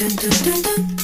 dun, dun, dun, dun.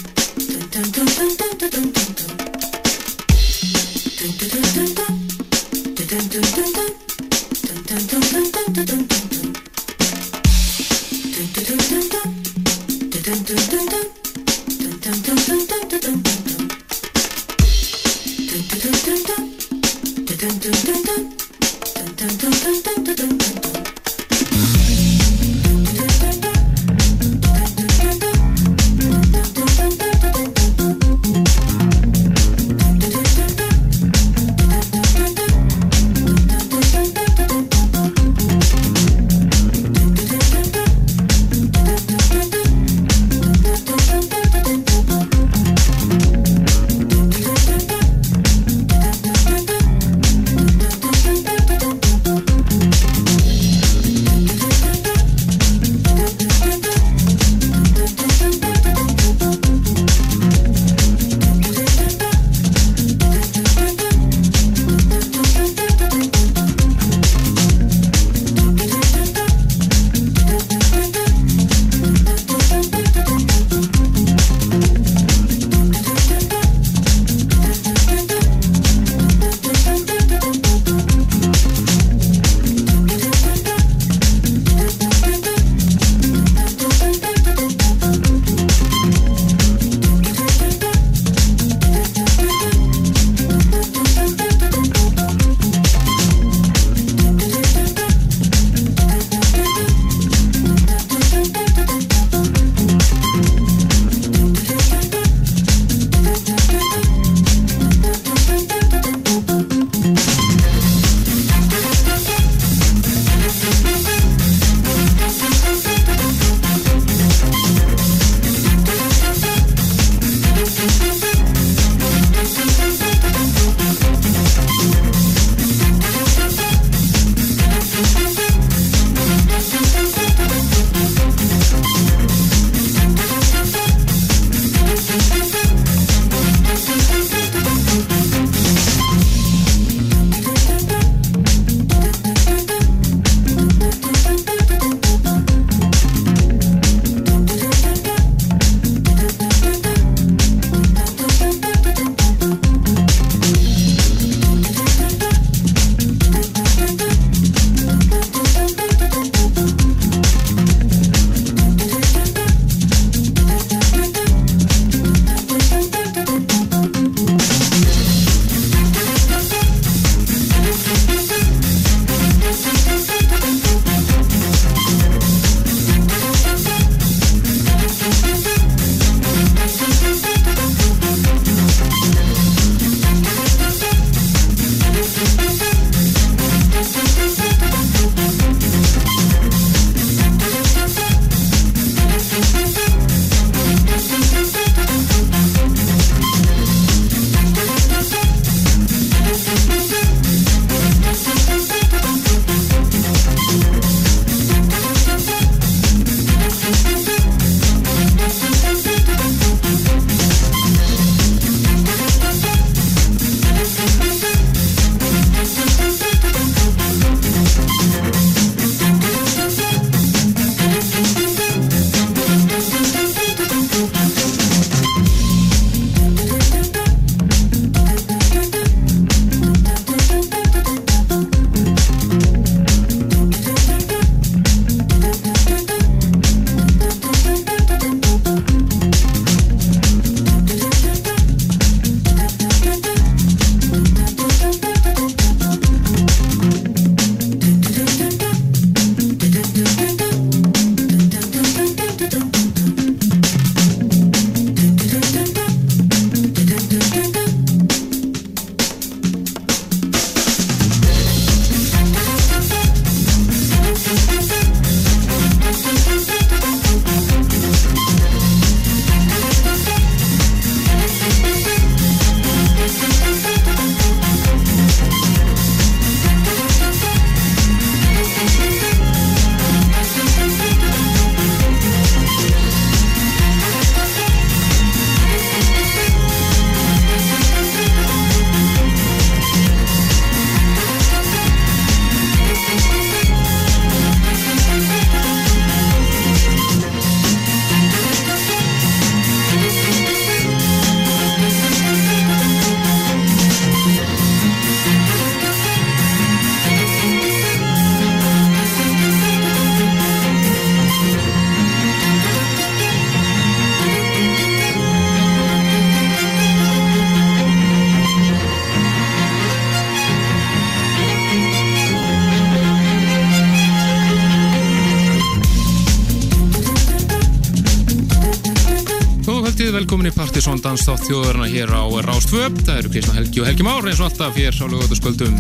Danstátt þjóðurna hér á Rástvö. Það eru Kristján Helgi og Helgi Már eins og alltaf hér á lögutaskvöldum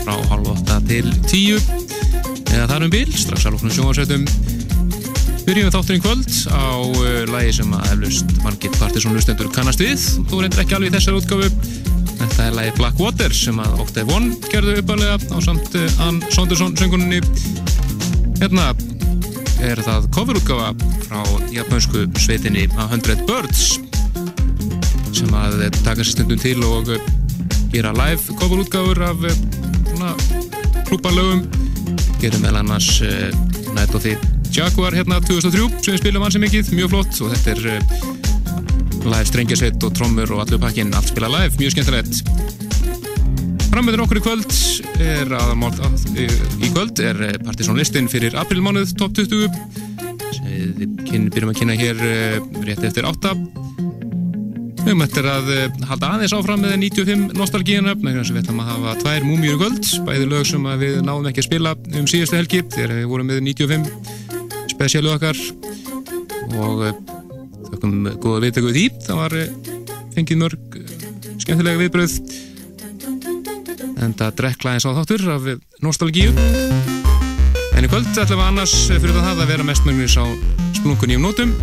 frá halv 8 til 10. Eða það er um bíl, strax að lóknum sjónvarsveitum. Byrjum við þátturinn kvöld á uh, lægi sem að eflust margir Partisón lustendur kannast við. Þú reyndir ekki alveg þessar útgáfu. Þetta er lægi Black Water sem að Octave One gerðu uppalega á samt uh, Ann Sondersson sönguninni. Hérna er það coverútgáfa frá japansku sveitinni A Hundred Birds sem að taka sér stundum til og gera live coverútgáfur af klúparlögum gerum meðal annars Night of the Jaguar hérna 2003 sem við spilum ansi mikið, mjög flott. Og þetta er live strengjasveit og trommur og allur pakkin, allt spila live, mjög skemmtilegt. Framöður okkur í kvöld er að, í kvöld er partysónlistin fyrir aprilmánuð top 20 við byrjum að kynna hér rétt eftir 8 við möttum að halda aðeins áfram með 95 nostalgíuna með þess að við ætlum að hafa tvær múmjur í kvöld bæði lög sem við náðum ekki að spila um síðustu helgi þegar við vorum með 95 spesialu okkar. Og þökkum góða viðtöku því. Það var fengið mörg skemmtilega viðbröð en það drekla eins á þáttur af nostalgíu. En í kvöld ætlum við annars fyrir það að vera mestmögnis á splungun í um nótum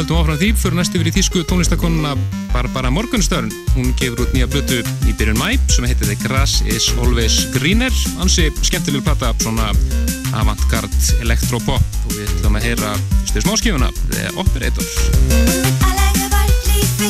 höldum áfram því. Fyrir næstu við í þýsku tónlistakonuna Barbara Morgenstern. Hún gefur út nýja blötu í byrjun mæ sem heitir The Grass is Always Greener. Ansi skemmtileg platta svona avantgard elektropop. Og við ætlum að heyra stu smáskifuna The Operator Alle Gewalt lief ich zu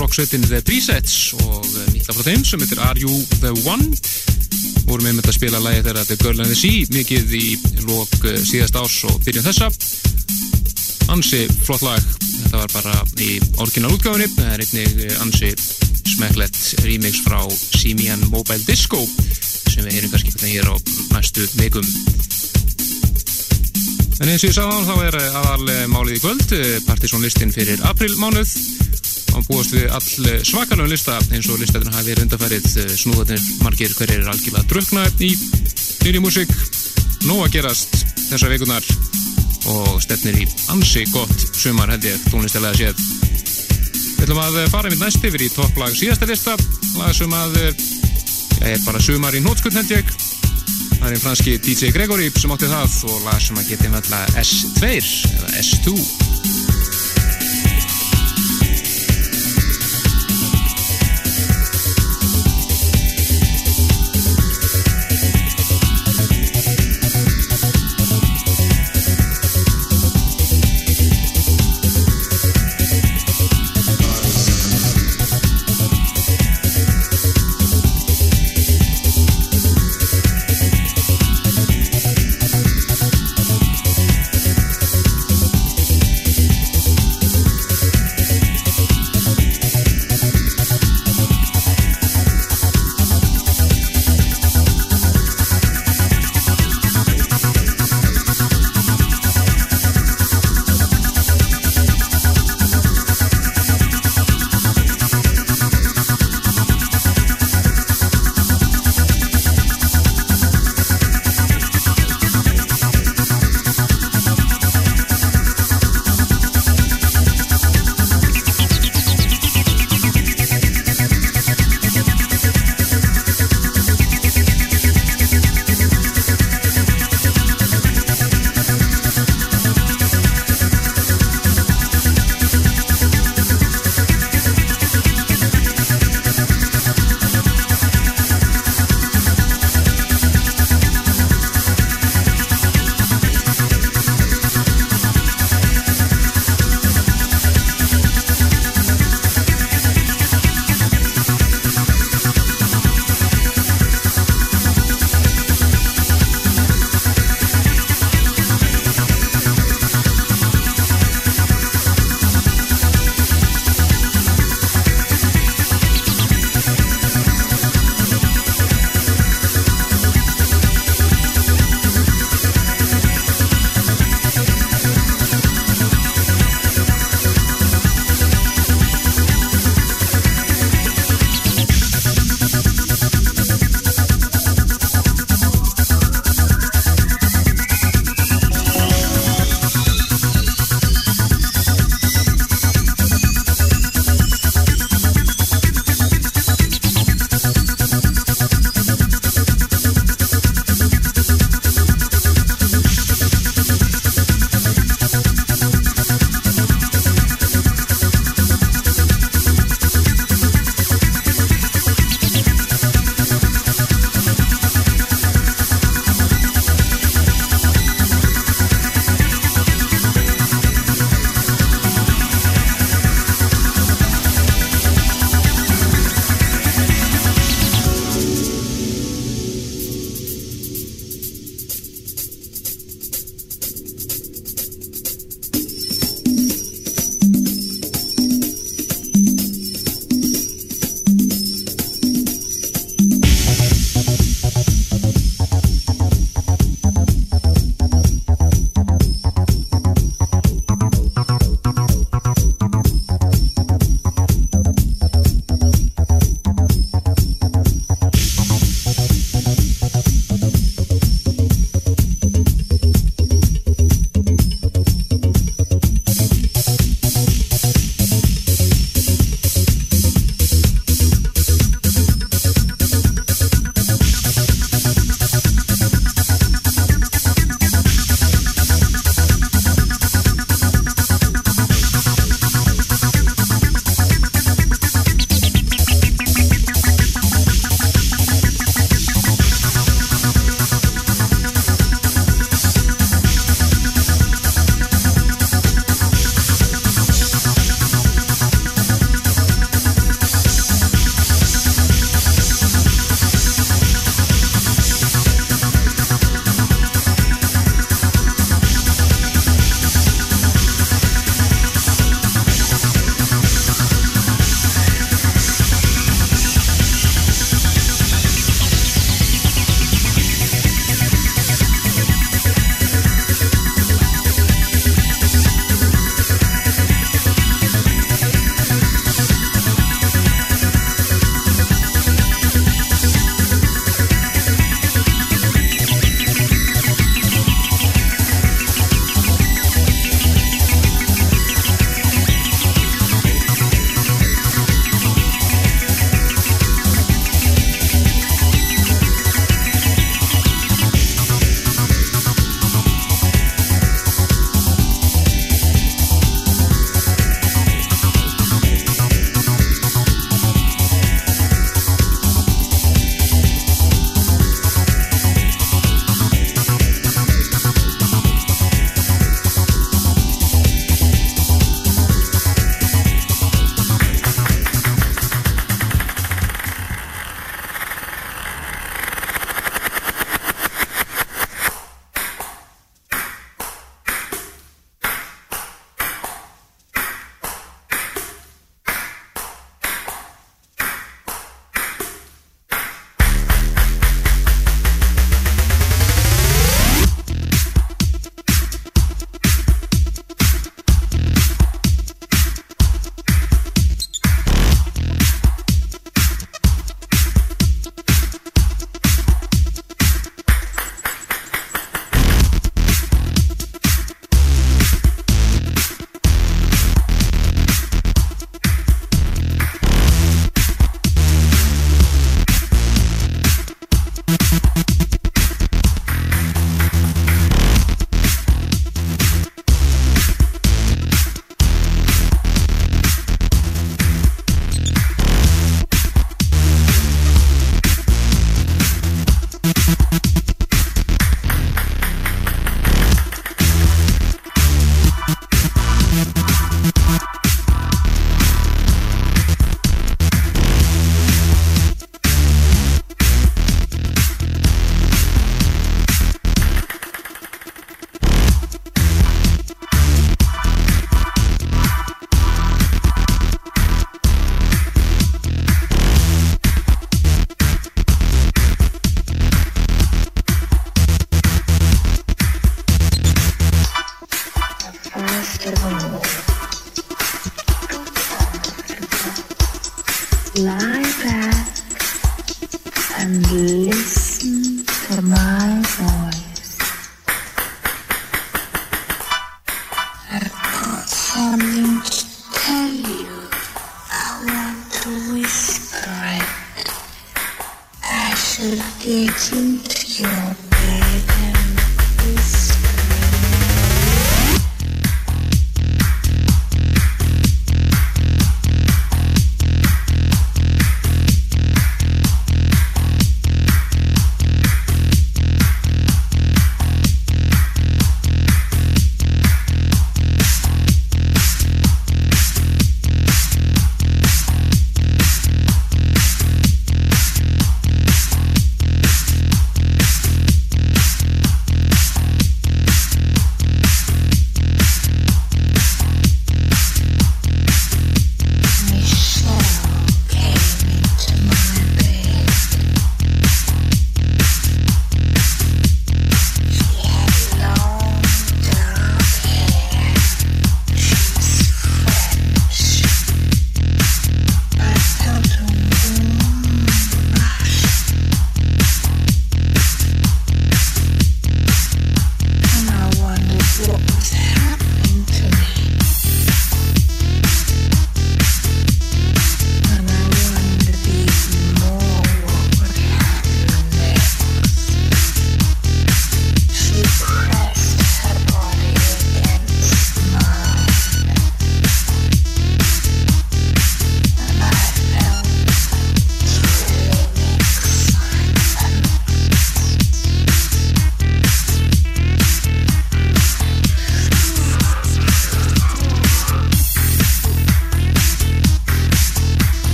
rocksveitin The Presets og eh, nýtt af frá þeim sem heitir Are You The One? Vorum við með að spila lægi þeirra The Girl and the Sea mikið í lók eh, síðast árs og byrjun þessa. Ansi flott lag. Þetta var bara í orginal útgáðunni það er einnig eh, ansi smeklet remix frá Simian Mobile Disco sem við heyrum kannski hvernig hér á næstu vikum. En eins og ég sagði á þá er aðal málið í kvöld partysónlistin fyrir aprilmánuð og búast við all svakalögum lista eins og listaðurinn hafi verið undarfærið eh, snúðatinn margir hverjir er algjörlega drukna í nýri músík. Nú að gerast þessa vikunar og stefnir í ansi gott sumar held ég tónlistilega séð. Við ætlum að fara með næst yfir í topplag síðasta lista lag sem að ja, er bara sumar í nótskund held ég. Það er einn franski DJ Gregory sem átti það og lag sem að geti með S2 eða S2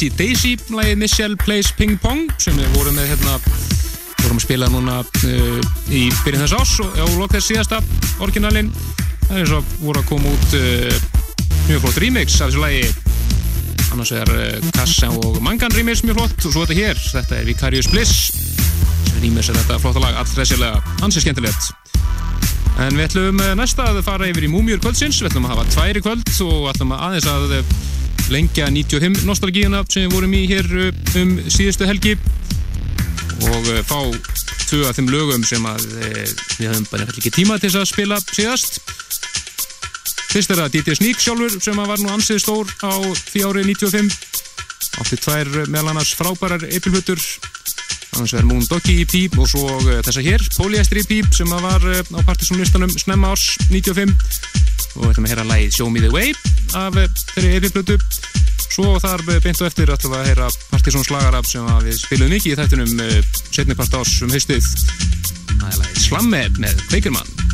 hljómsdinn Daisy lagið Michelle Plays Ping Pong sem við vorum með hérna vorum að spila núna uh, í byrjun þess ás og á lokðið síðasta orginalinn. Það er eins og voru að koma út uh, mjög flott remix af þessu lagi. Annars er uh, Kassa og Mangan remix mjög flott. Og svo þetta hér, þetta er Vicarious Bliss sem remix er þetta flotta lag alltræsilega, ansið skemmtilegt. En við ætlum eh, næsta að fara yfir í Múmjur kvöldsins, við ætlum að hafa tværi kvöld og ætlum að aðeins að eh, lengja 95 nostalgíuna sem við vorum í hér eh, um síðustu helgi. Og eh, fá tvö af þeim lögum sem að eh, við höfum bara ekki tíma til þess að spila síðast. Fyrst er það DJ Sneak sjálfur sem að var nú ansið stór á því árið 95 átti tvær meðal annars frábærar eipilhutur annars er Moon Doggy EP og svo þessa hér, Polyester EP sem að var á partysónlistanum snemma árs 95 og við ætlum að heyra lagið Show Me The Way af uh, þeirri EP-blötu svo þar uh, beint og eftir ætlum við að heyra partysónslagarab sem að við spilum mikið í þættunum uh, setni part árs um haustið. Það er lagið Slamme með Kveikermann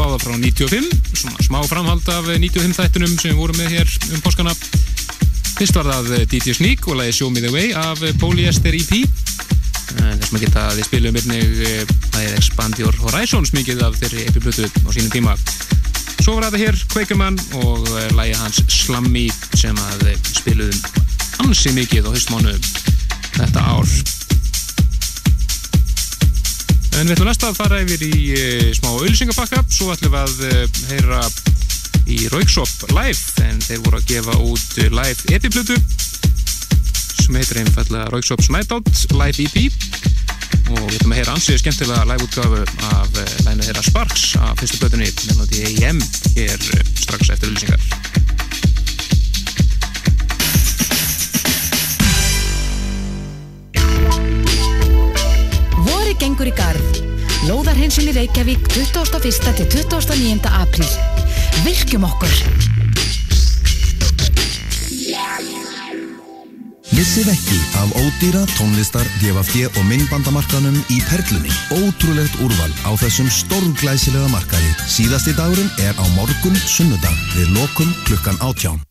báða frá 95, svona smá framhald af 95 þættunum sem við vorum með hér um páskana. Fyrst var það DJ Sneak og lagi Show Me The Way af Polyester EP. Þess maður geta að við spilum einnig lagið Expand Your Horizons mikið af þeirri EP-blötu á sínum tíma. Svo var þetta hér Quakerman og lagi hans Slammy sem að spilum ansi mikið á höstmánu þetta ár. En við ætlum næsta að fara yfir í e, smá auðlýsingapakka, svo ætlum við að e, heyra í Raukshop Live, en þeir voru að gefa út live epi-plötu sem heitir einfallega Raukshops Night Out Live EP og við ætlum að heyra ansið skemmtilega live-útgafu af e, læna þeirra Sparks af fyrstu plötunni Melody AM hér strax eftir auðlýsingar. Lóðarhensin í Reykjavík 21. til 29. apríl. Virkjum okkur. Missið ekki af ódýra tónlistar, DFFD og minnbandamarkanum í Perlunni. Ótrúlegt úrval á þessum stórglæsilega markaði. Síðasti dagurinn er á morgun sunnudag við lokum klukkan átján.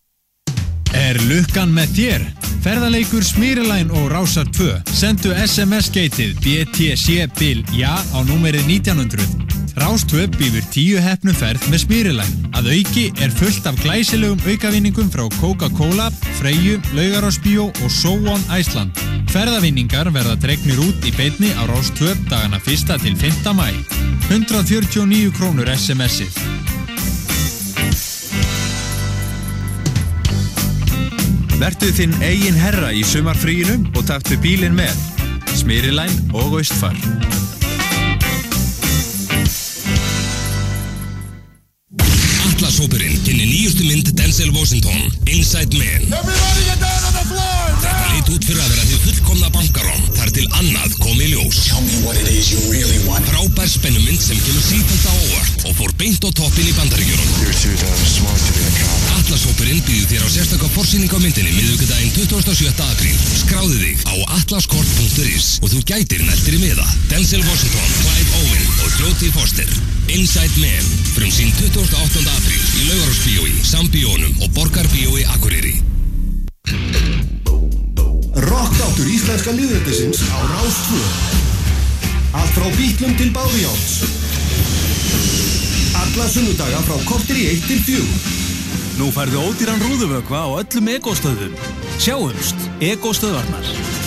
Er lukkan með þér? Ferðaleikur Smyrilæn og Rásar 2. Sendu SMS-geitið BTC bil ja á númerið 1900. Rás 2 býður tíu hefnum ferð með Smyrilæn. Að auki er fullt af glæsilegum aukavinningum frá Coca-Cola, Freyju, Laugarásbíó og So On Iceland. Ferðavinningar verða dregnir út í beitni á Rás 2 dagana 1. til 5. mæ. 149 krónur SMS-ið. Vertu þinn eigin herra í sumarfríinu og taktu bílinn með. Smyrilæn og Austfar. Atlas-hópurinn kynni nýjustu mynd Denzel Washington, Inside Man. Þetta leit út fyrir að vera því fullkomna bankarón, þar til annað kom í ljós. really want. Frábær spennumynd sem kemur sífælt á óvart og fór beint á toppin í bandaríkjörun. You're too damn smart to be a cop. Atlas-hópurinn býður þér á sérstakka forsýning á myndinni miðugudaginn 27. apríl. Skráðu þig á atlaskort.is og þú gætir nættir í miða. Denzel Washington, Clive Owen og Jodie Foster. Inside Man, frum sín 28. apríl í Laugarásbíói, Sambíónum og Borgarbíói Akureyri. Rockdáttur íslenska liðveldisins á Rástvö Allt frá bítlum til báðjáts Alla sunnudaga frá kortir í 1 til 4 Nú færðu ódýran rúðuvökva á öllum ekostöðum. Sjáumst, ekostöðvarnar.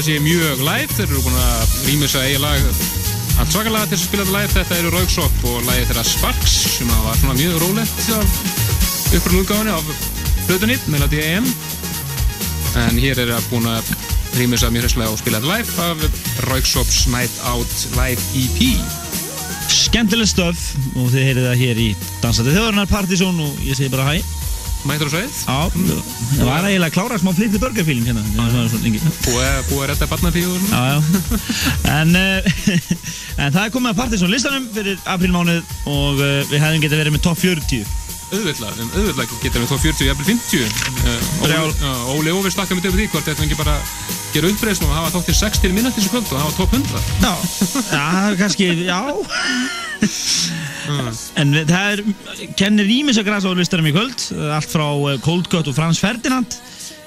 Þetta sé mjög live, þeir eru búin að rýmisa eigi lag allt svakalega til að spila þetta live, þetta eru Raugsopp og lagið þeirra Sparks sem að var svona mjög rólegt af uppröðum útgáðinu af hlutunni, Melody AM en hér er það búin að rýmisa mjög hræslega og spila þetta live af Raugsops Night Out Live EP Skemmtileg stöf og þið heyrið það hér í Dansandi þjóðarinnar Partizón og ég segi bara hæ Mættur á sveið? Já, það var eiginlega að klára smá flýtti burgerfíling hérna. Það. Búið að- og Já, já. En, uh, en það er komið að Partizón listanum fyrir aprílmánuð og uh, við hefðum getið verið með topp 40 auðvitað, um auðvitað getur við þá 40, jafnvel 50 uh, Brjál. Óli, Óvi stakka til því hvort þetta ekki bara gera uppbreyðsum og hafa þáttinn 6 til minnat þessu kvöld og hafa topp 100 Já, já, kannski, já En við- það er, kennir ímis að grasa á listanum í kvöld Allt frá uh, Cold Cut og Frans Ferdinand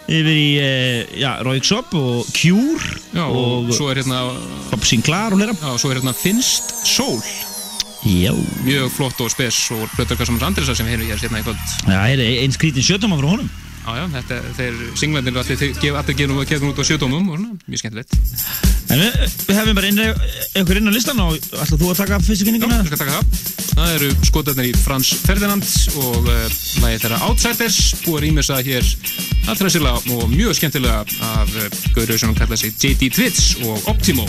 Yfir í, uh, já, Royksop og Cure Já, og, svo er hérna Bob Sinclair og hlera Já, svo er hérna Finnst Sól. Já. Mjög flott og spes og Plötur Kassamans Andresa sem hefur hér sérna í kvöld. Það er einn skrítin sjötama frá honum Jájá, þetta er singlandinu allir gerum að kegja út á sjödómum og svona, mjög skemmtilegt. En við, við hefum bara einri, einhver inn á listan og ætlaðu þú að taka fyrstu kynninguna? Já, ég skal taka það. Það eru skotarnir í Frans Ferdinand og eh, uh, lægi þeirra Outsiders, búar ímessa hér allra sérlega og mjög skemmtilega af eh, uh, gauru sem hann kallaði sig J.D. Twitch og Optimo.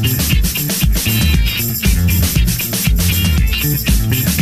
Thank you. Yeah.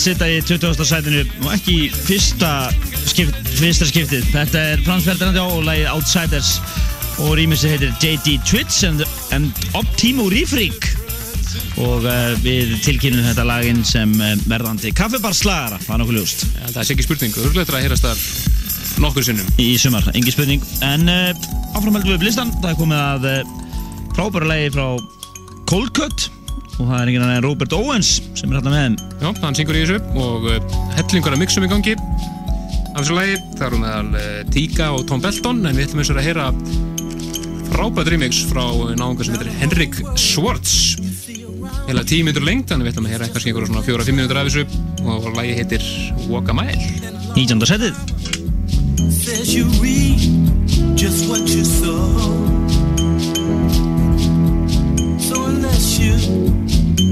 Sitta í 20. sætinu og ekki í fyrsta, skipt, fyrsta skiptið. Þetta er Frans Ferdinand já, og lagið Outsiders og rýmissi heitir J.D. Twitch and, and Optimo Refreak og uh, við tilkynum þetta laginn sem uh, verðandi kaffebarslagara, það er nokkuð ljúst. Ja, það er ekki spurning, örgleitur að heyrast þar nokkur sinnum. Í sumar, engi spurning. En uh, áframhaldum við blistan, það er komið að frábæra lagi frá Cold Cut og það er annar en Robert Owens sem er hérna með þeim. Já, hann syngur í þessu og uh, hellingur að mixum í gangi af þessu lagi. Það eru meðal uh, Tíka og Tom Belton en við ætlum eins og að heyra frábært remix frá náðungar sem heitir Henrik Schwartz heila tíu minnur lengt þannig við ætlum að heyra eitthvað sem ykkur svona fjóra-fimm minnur af þessu og lagi heitir Walk a Mile 19. setið Says you reap just what you sow. So unless you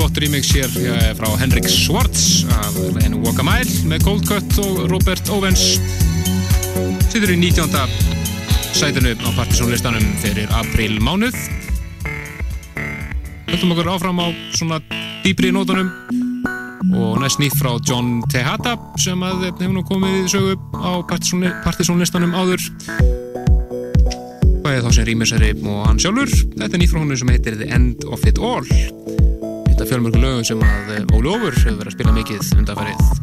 flott remix hér eh, frá Henrik Swartz af leginu Walk a Mile með Cold Cut og Robert Owens. Sittur í 19. sætinu á partysónlistanum fyrir april mánuð. Höldum okkur áfram á svona dýbri nótunum og næst nýtt frá John Tejada sem að hefur nú komið í sögu á partysónlistanum áður. Bæðið þá sem rýmisari og hann sjálfur. Þetta er nýtt frá honum sem heitir The End of It All þetta er fjölmörgu lögum sem að eh, Óli Ófur hefur verið að spila mikið undanfærið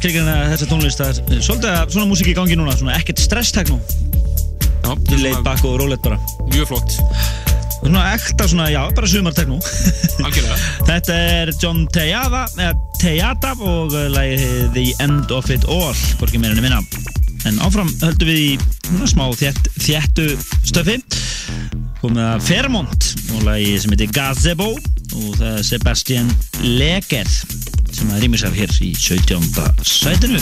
skilgjana þessa tónlist það er svolítið að svona músík í gangi núna svona ekkert stressteknó Já, Ég leit bakk og rólegt bara. Mjög flott. Svona ekta svona, já, bara Algjörlega. Þetta er John Tejada Tejada og lagið The End of It All hvorki meira enn minna. En áfram höldum við í svona smá þétt, þéttu stöfi. Komið að Fairmont og lagið sem heitir Gazebo og það er Sebastian Leger sem að rýmisar hér í 17. sætinu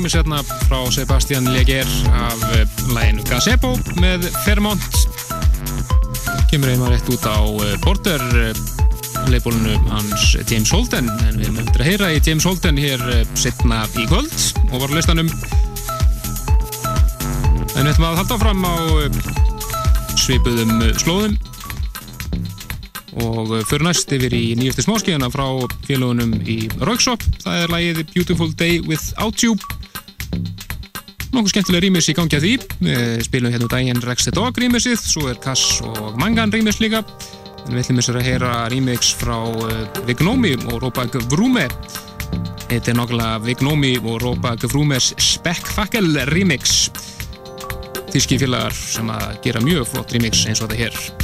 rýmis hérna frá Sebastian Leger af eh, læginu Gazebo með Fairmont. Kemur einhver rétt út á eh, Border leifbólunu hans James Holden. En við erum eftir að heyra í James Holden hér eh, setna í kvöld og var listanum. En við ætlum að halda fram á svipuðum slóðum. Og fyrir næst yfir í nýjastu smáskíðana frá félagunum í Rauksop það er lagið Beautiful Day Without You nokkuð skemmtilega rýmis í gangi að því. Við spilum hérna úr daginn Rex the Dog rýmisið svo er Kass og Mangan rýmis líka. En við ætlum þess að heyra rýmix frá uh, Vignomi og Róbak Vrúme þetta er nokkulega Vignomi og Róbak Vrúmes Speckfakkel rýmix þíski félagar sem að gera mjög flott rýmix eins og þetta hér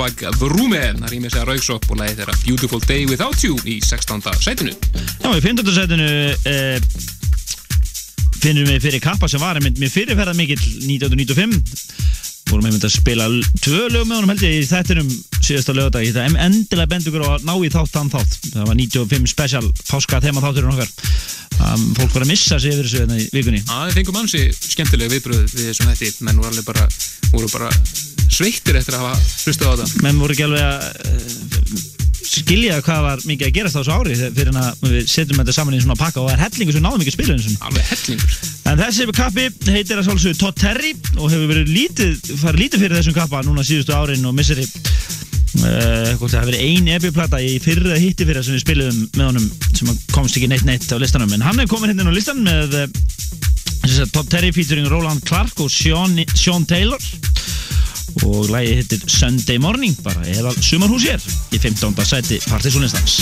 Robak Vrúme það rýmir sig að Rauksop og lagið þeirra Beautiful Day Without You í 16. sætinu. Já, í 15. setinu uh, finnum við fyrir kappa sem var mér fyrirferðar mikill 1995 vorum einmitt að spila tvö lög með honum held ég í þættinum síðasta lögadag ég það endilega bendur ykkur á að ná í þátt þann þátt. Það var 95 special páska þema þátturinn okkar. Um, fólk var að missa sig yfir þessu hérna vikunni. Það fengum ansi skemmtilega viðbröð við þessum hætti menn voru alveg bara, voru bara sveittir eftir að hafa hlustað á þetta. Menn voru ekki alveg að uh, skilja hvað var mikið að gerast á þessu ári fyrir að við setjum þetta saman í svona pakka og það er hellingur sem náðum ekki að spila eins og alveg hellingur. En þessi kappi heitir að svolsögðu Todd Terry og hefur verið lítið farið lítið fyrir þessum kappa núna síðustu árin og misseri uh, það hafi verið ein epiplata í fyrra hitti fyrir sem við spilum með honum sem komst ekki neitt neitt á listanum. En hann er komin hérna á listan með uh, Todd Terry featuring Roland Clark og Sean, Sean Taylor og lagi hittir Sunday Morning bara eða sumarhús hér í 15. sæti partysónistans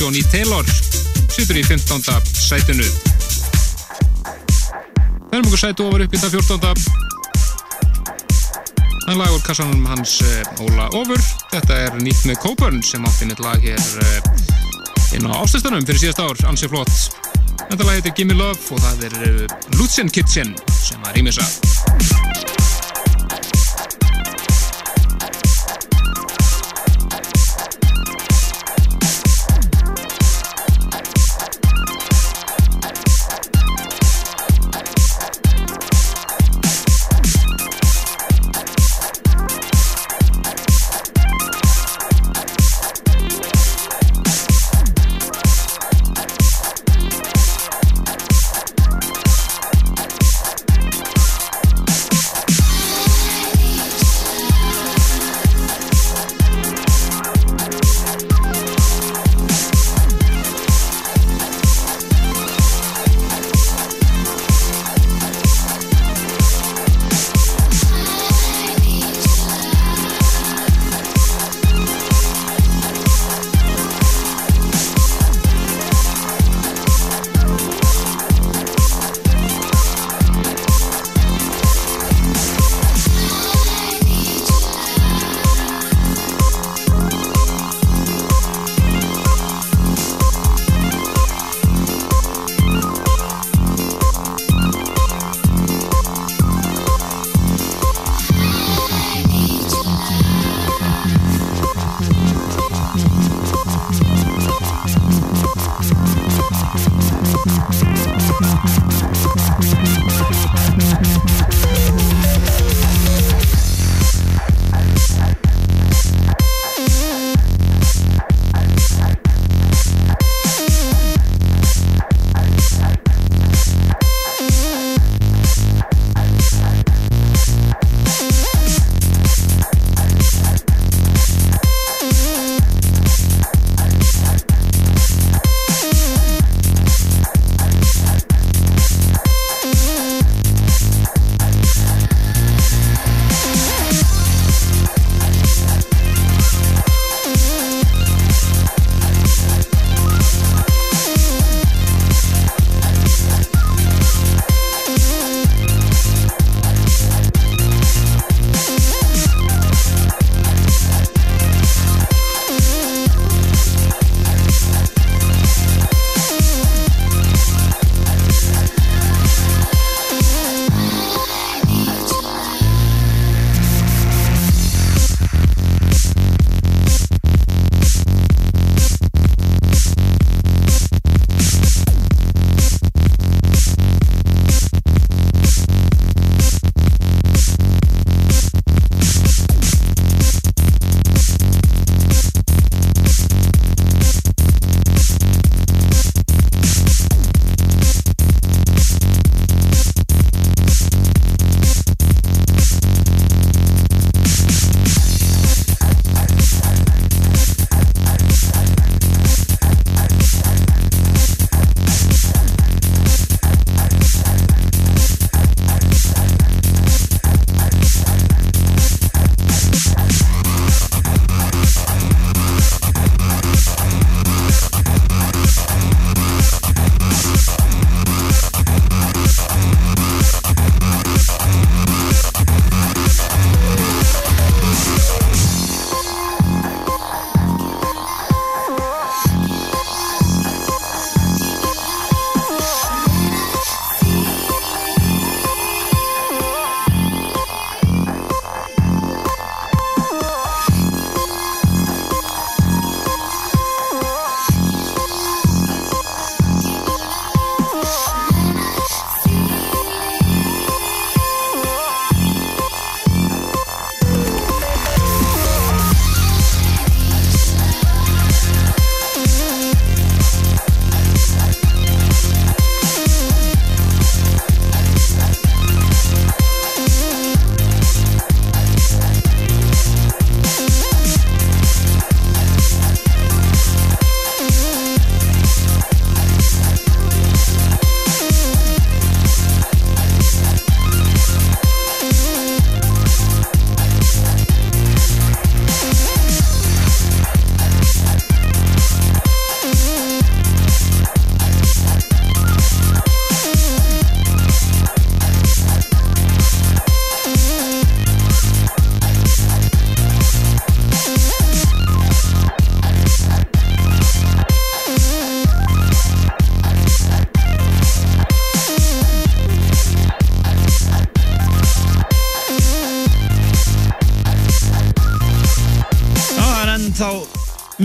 Sjóni Taylor situr í 15. sætinu Það er mjög sætu ofur upp í það 14. Það er lag úr kassanum hans uh, Óla Ofur Þetta er nýtt með Coburn sem átti mitt lag hér uh, inn á ástæðstanum fyrir síðast ár, ansið flott. Þetta lag heitir Gimme Love og það er uh, Lutzen Kitchen sem að rýmisa. þá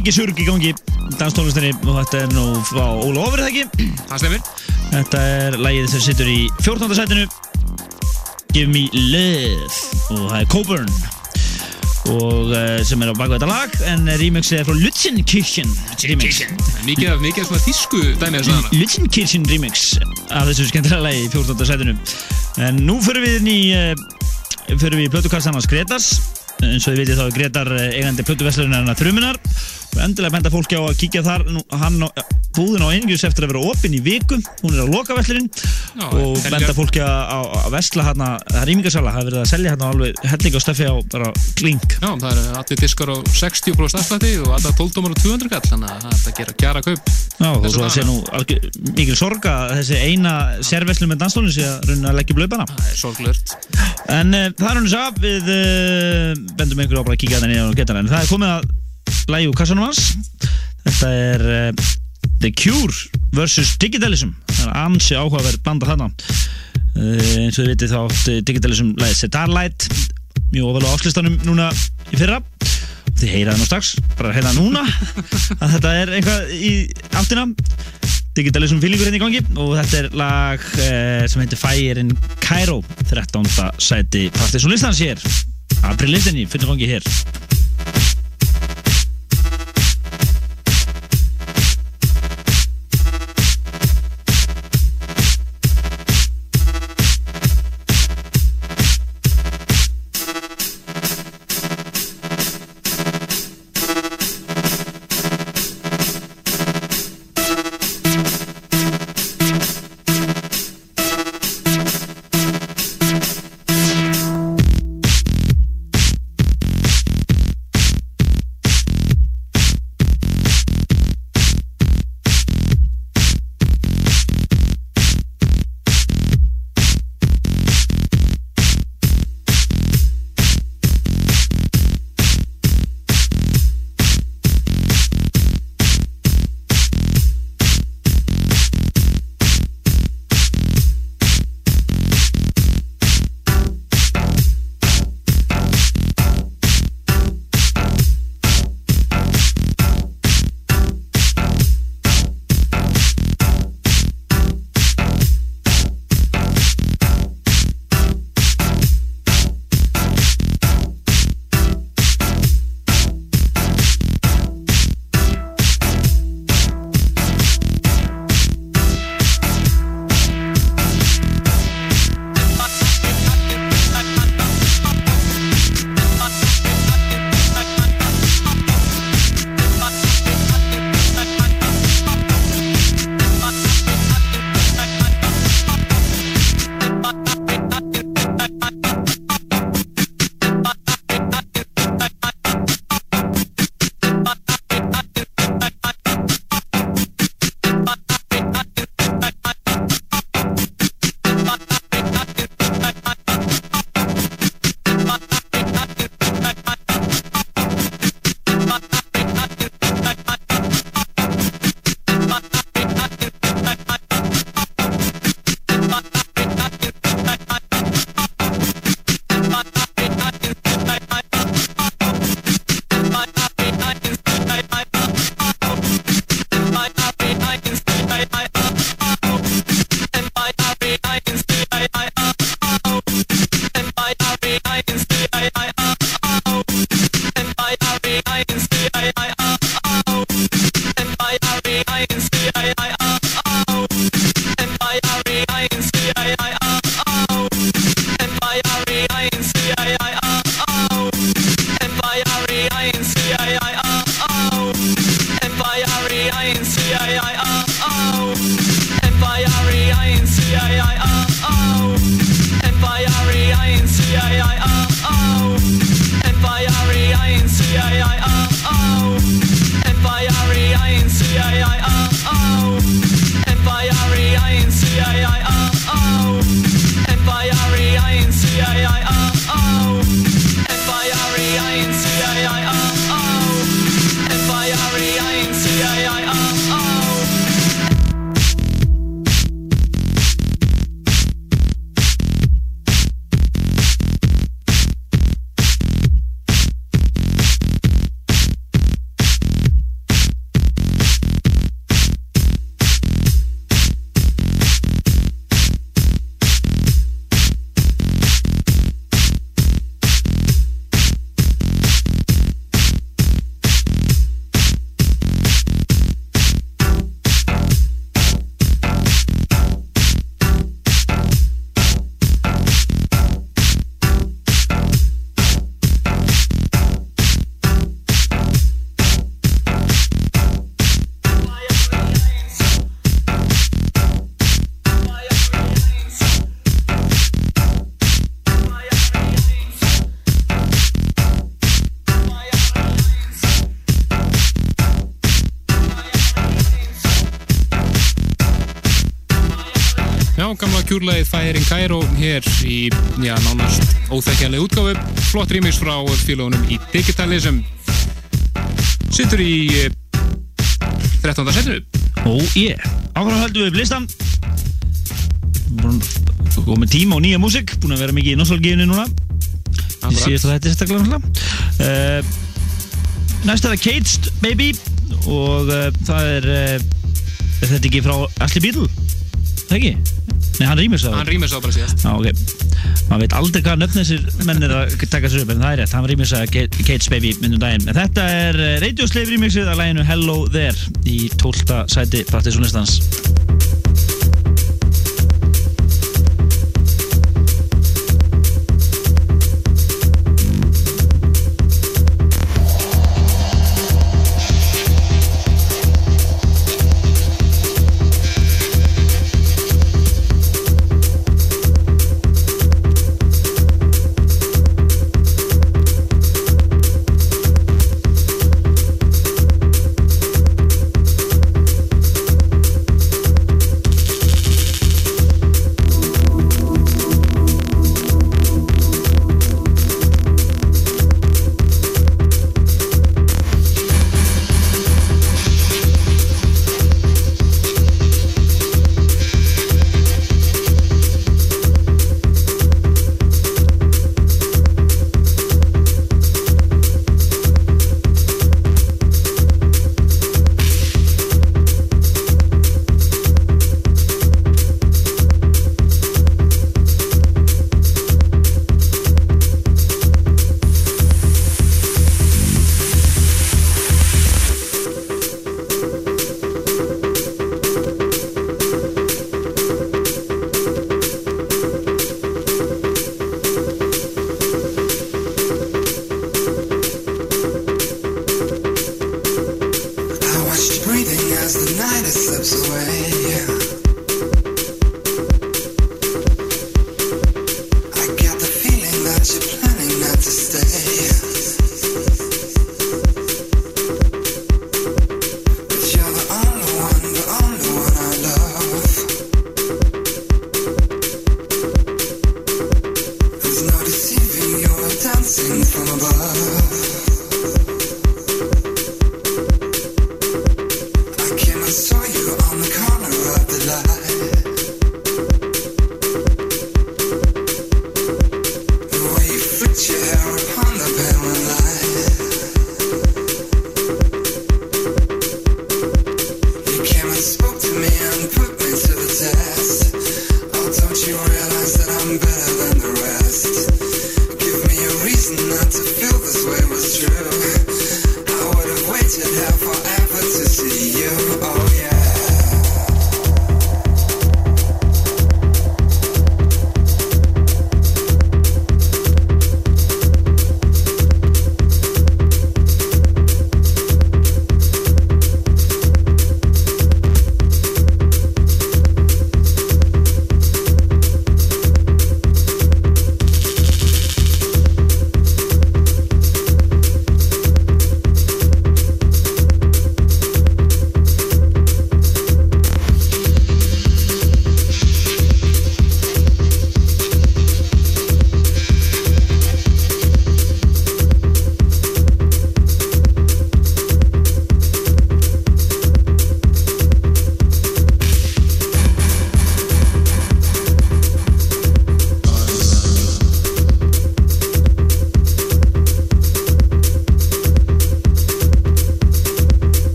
mikið surg í gangi. Danstónlistinni og þetta er nú frá Óla Ofrið ekki? Það stemir. Þetta er lagið sem situr í 14. sætinu. Give Me Love. Og það er Coburn. Og uh, sem er á baku þetta lag en remixið er frá Lutzenkirchen remix. Mikið af, mikið af svona þýsku dæmi þess aðana Lutzenkirchen remix af þessu skemmtilega lagi í 14. sætinu. En nú fyrir við inn í uh, fyrir við í plötukassan hans Gretars eins og þið vitið þá er Gretar eh, eigandi plötuverslunar þrumunar og endilega benda fólki á að kíkja þar. Nú, hann á, búðin á einingis eftir að vera opinn í viku. Hún er á lokaverslunin og helgar. benda fólki að, að, vesla hérna það er ímingarsala, það er verið að selja hérna alveg helling og stöfi á bara klink. Já, það eru allir diskar á 60% afslætti og alltaf 12 dómar á 200 kall þannig að það er að gera kaup Já, og svo sé nú mikil sorga að þessi eina sérveslum með danstónu sé að raunin að leggja Það er sorglurt En það er hann þess að við uh, bendum einhverju á bara að kíkja þetta niður og geta en það er komið að lægi úr kassanum hans. Þetta er uh, The Cure vs. Digitalism. Það er ansi áhugaverð banda þarna. Uh, eins og þið vitið þá átti Digitalism lægið Starlight mjög ofalega á áslistanum núna í fyrra. Þið heyraði nú strax, bara heyraði núna að þetta er eitthvað í áttina. Digitalism feelingur hérna í gangi og þetta er lag eh, sem heitir Fire in Cairo 13. sæti Partiðsson listans hér. April listinni, fyrir gangi hér kjúrlæðið Fire in Cairo hér í, já, nánast óþekkjanlega útgáfu. Flott remix frá félagunum í Digitalism. Sittur í eh, 13. setinu. Ó, ég. Ákvæmlega höldum við upp listan. Og með tíma og nýja músík. Búin að vera mikið í nostalgíunni núna. Síðast að þetta er sérstaklega. Uh, næst er það Caged Baby og uh, það er, uh, er þetta ekki frá Ashley Beatle? Ekki? Nei, hann rýmur svo. Hann rýmur svo bara síðast. Já, ok. Maður veit aldrei hvað nöfn þessir menn er að taka sér upp, en það er rétt, hann rýmur svo Caged Baby myndum daginn. En þetta er uh, Radio Slave remixið af læginu Hello There í 12. sæti Partisónlistans.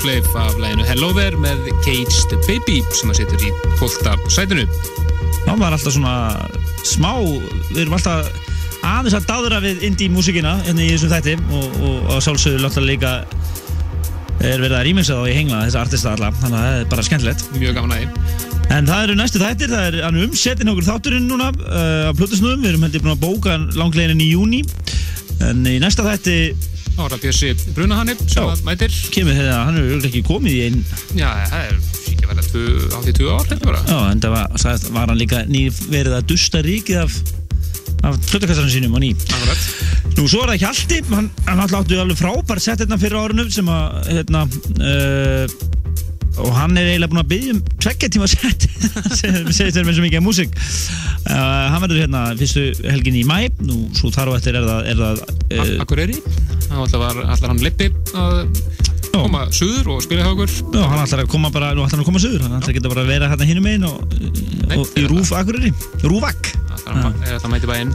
Slave af læginu Hello There með Caged Baby sem að setur í 12. sætinu. Já, maður er alltaf svona smá, við erum alltaf aðeins að dáðra við indie músikina hérna í þessum þætti og, og, og sjálfsögur alltaf líka er verið að rýmingsa þá í hengla þessa artista alla, þannig að það er bara skemmtilegt. Mjög gaman aðeins. En það eru næstu þættir, það er hann umsettin okkur þátturinn núna uh, á Plutusnúðum, við erum heldur búin að bóka langleginin í júni en í næsta þætti Þá er það Björsi Brunahannib sem að mætir. kemur þegar hann er örugglega ekki komið í einn Já, það er ekki verið að 82 ár, heldur bara. Já, en það var, sagðist, var hann líka ný verið að dusta ríkið af, af hlutakastarinn sínum og ný. Akkurat. Nú, svo er það Hjalti, hann, hann alltaf áttu alveg frábær sett hérna fyrir árinu sem að, hérna, uh, og hann er eiginlega búinn að byggja um tveggja tíma sett sem segist þér með svo mikið af músík. Uh, hann verður hérna fyrstu helgin í mæ, nú, svo þar og eftir er það, er það uh, Akureyri. Var allar hann Lippi að koma suður og spila hjá okkur. Já, hann ætlar að koma bara, nú ætlar hann að koma suður, hann ætlar að geta bara að vera hérna hinum einn og, og í Rúf Akureyri, Rúfak. Það mæti bæinn.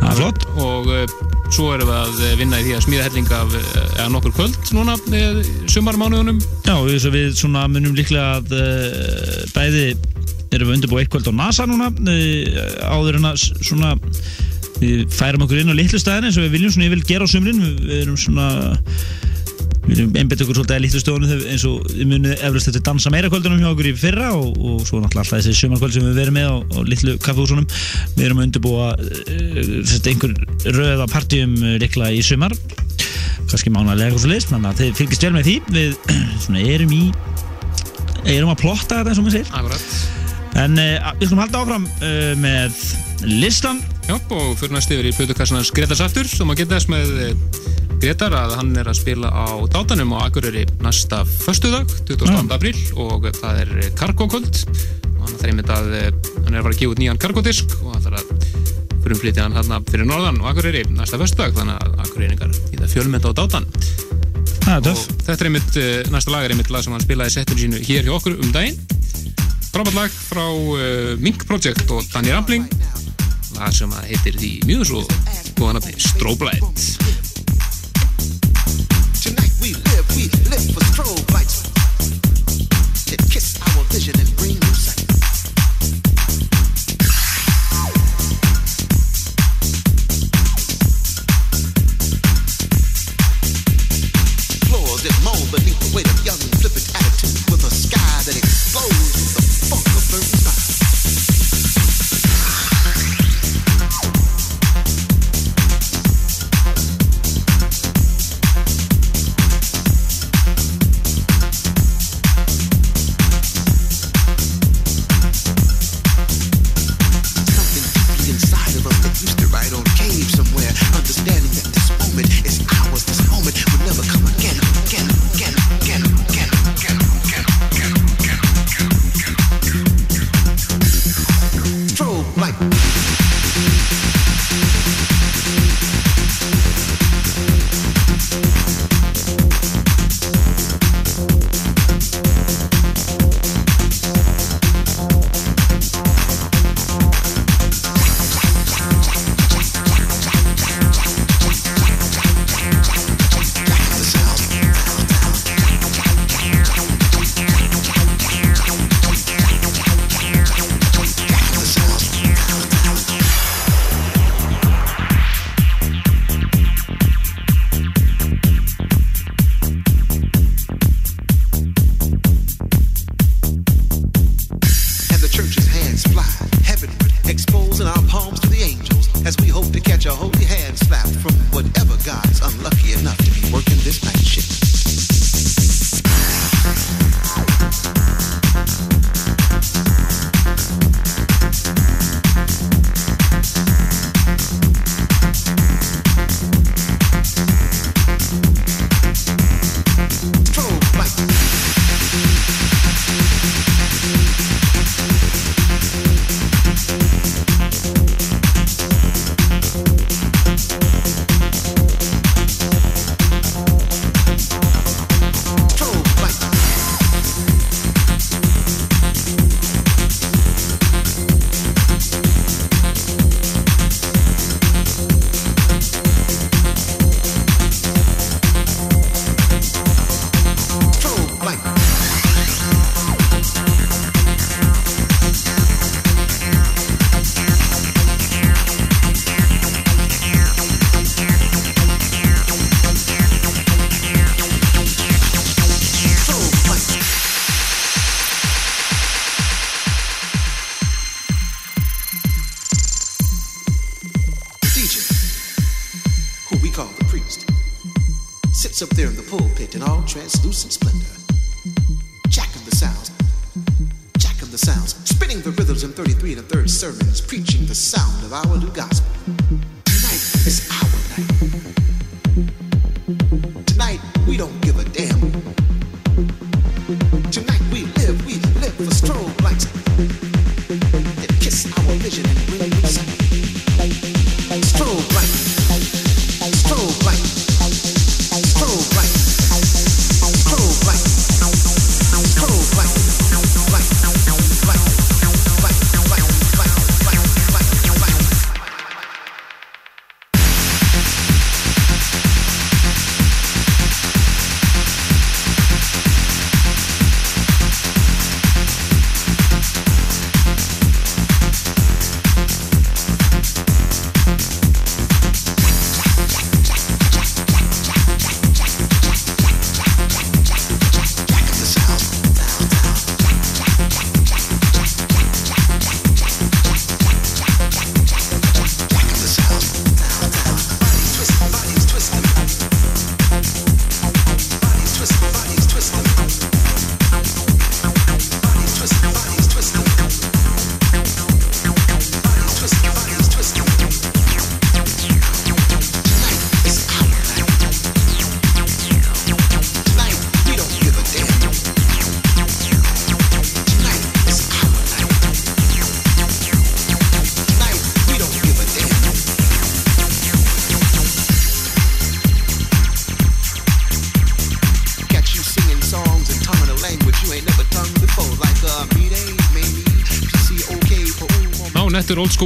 Það er flott. Og uh, svo erum við að vinna í því að smíða helling af uh, eða nokkur kvöld núna með sumarmánuðunum. Já, við svona munum líklega að uh, bæði erum við undirbúið eitt kvöld á NASA núna áður en að svona við færum okkur inn á litlu staðin eins og við viljum svona vil gera á sumrin. Við, erum svona við erum einbett okkur svolítið að litlu stofunum eins og við munum eflust þetta dansa meira kvöldunum hjá okkur í fyrra og, og svo náttúrulega alltaf þessi sumarkvöld sem við verum með á, á litlu kaffehúsunum við erum að undirbúa uh, einhver röða partíum uh, líklega í sumar. Kannski mánalega eitthvað svo list þannig að þið fylgist vel með því. Við svona erum í erum að plotta þetta eins og maður Akkurat. En uh, við skulum halda áfram uh, með listan Já, og fyrir næst yfir í plötukassanans Gretars aftur. Sem að geta þess með eh, Gretar að hann er að spila á dátanum á Akureyri næsta föstudag 28. apríl og það er kargókvöld og hann þarf einmitt að eh, hann er að fara að gefa út nýjan kargódisk og hann þarf að frumflytja hann hérna fyrir norðan og Akureyri næsta föstudag þannig að Akureyringar í það fjölmynda á dátan. Og þetta er einmitt, eh, næsta lag er einmitt lag sem hann spilaði settur sínu hér hjá okkur um daginn. Frábært lag frá uh, Mink Project og Danny Rampling lag sem að heitir því mjög svo góða nafni Strobe Light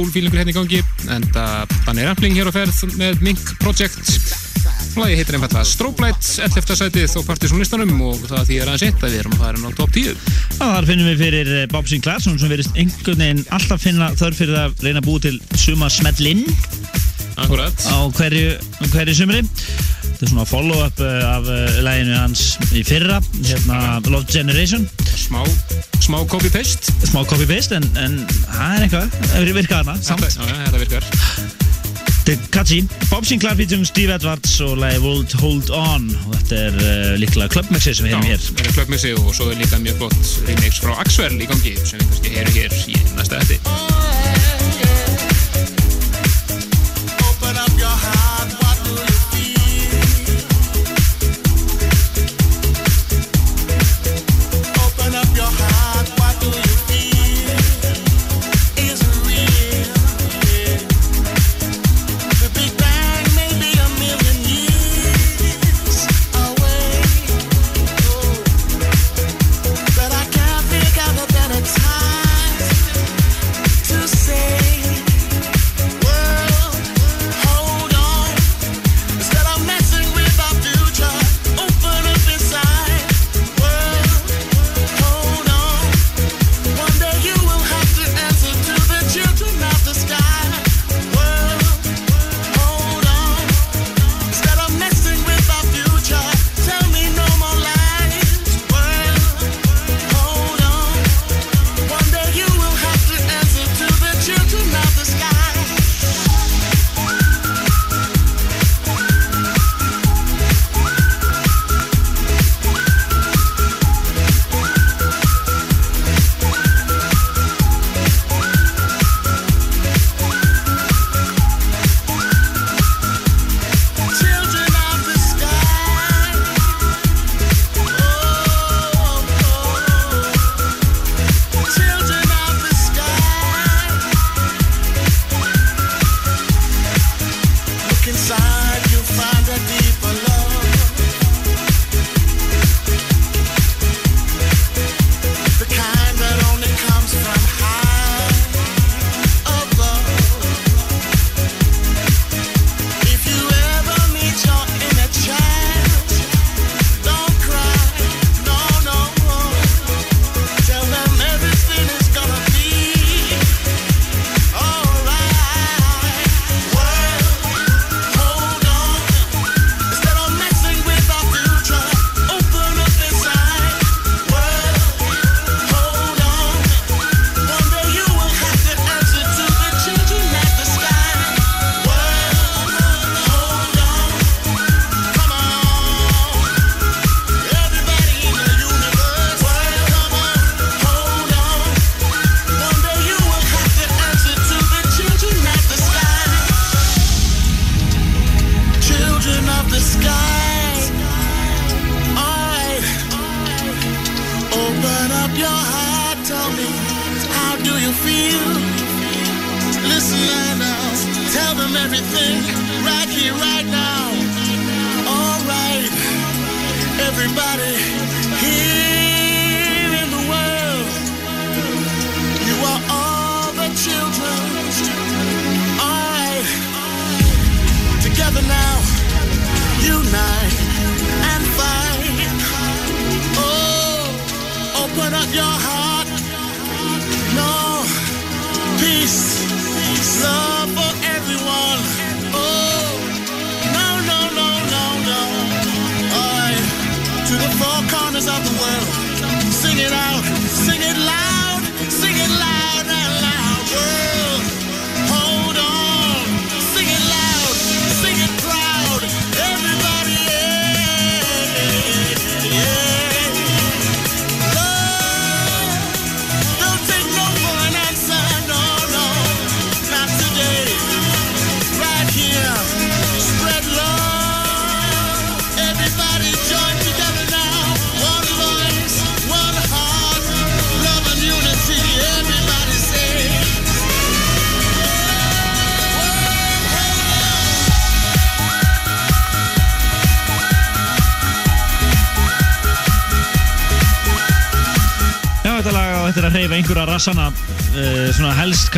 feelingur hérna í gangi en það þannig rampling hér á ferð með Mink Project. Lagi heitir einfallega Strobe Light 11. sætið og partysónlistanum og það því er aðeins eitt að við erum að fara inn á top 10 Já, þar finnum við fyrir eh, Bob Sinclair sem verist einhvern veginn alltaf finna þörf fyrir að reyna að búa til suma smellinn Akkurat. á hverju, hverju sumri þetta er svona follow-up eh, af uh, læginu hans í fyrra hérna Love Generation. Smá, smá copy-paste. Smá copy-paste en, en það er eitthvað, það virkar hana samt. Já, já, þetta virkar. Þetta er catchy. Bob Sinclair featuring Steve Edwards og lægi World Hold On. Og þetta er uh, líklega clubmixi sem við hefum hér. Það er klöpmixi og svo er líka mjög flott remix frá Axwell í gangi sem við kannski heyrum hér í næsta etti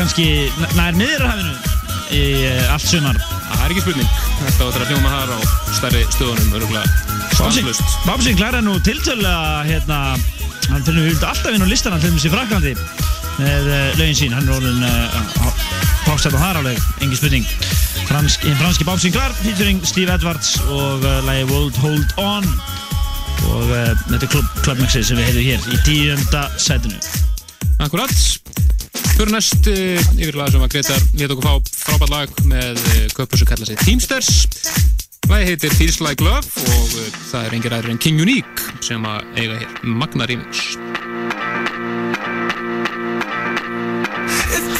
kannski nær miðurhafinu í uh, allt sumar Það er ekki spurning. Þetta á þetta að hljóma þar á stærri stöðunum, öruglega stanslust. Klar er nú tiltölulega hérna, hann finnur við alltaf inn á listana til dæmis í Fraklandi með uh, lögin sín, hann er orðin uh, pástætt og haráleg, engin spurning Fransk, franski Babsi Klar featuring Steve Edwards og uh, lagi World Hold On og uh, þetta er klub, klubmixið sem við heyrðum hér í tíunda sætinu Akkurat. Fyrir næst uh, yfir lag sem að Gretar létt okkur fá frábært lag með uh, köpur sem kalla sig Teamsters. Lagi heitir Feels Like Love og uh, það er engir aðrir en King Unique sem að eiga hér Magna Remix. It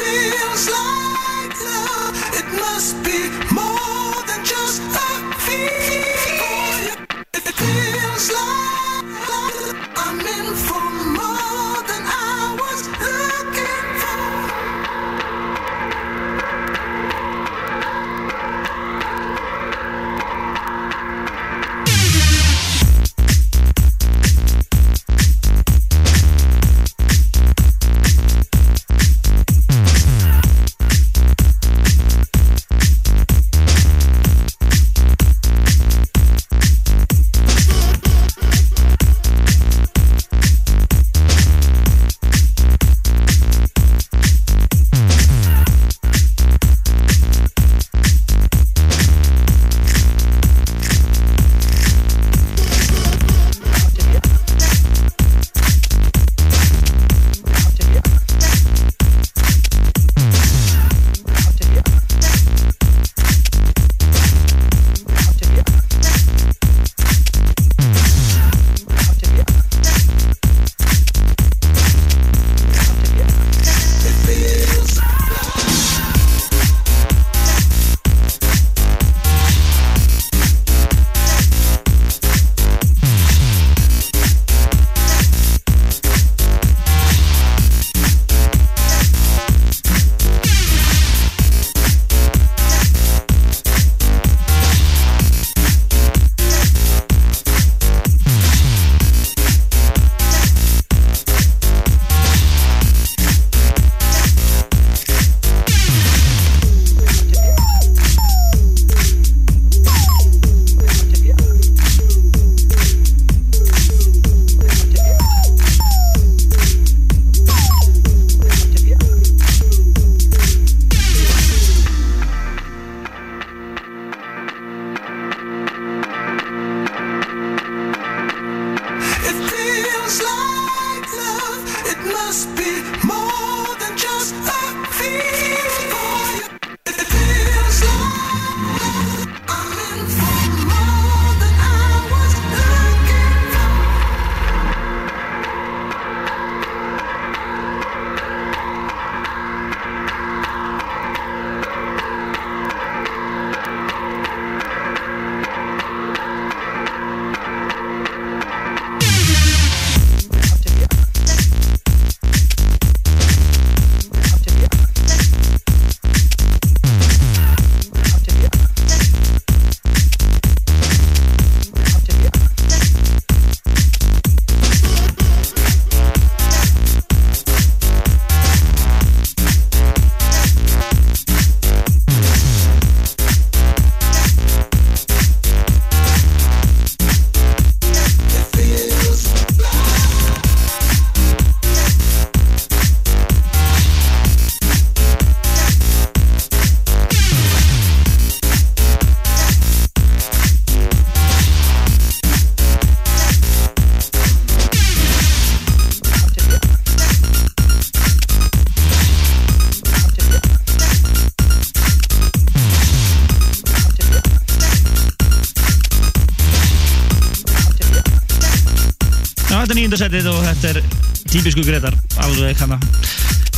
típisku Gretar, alveg hana.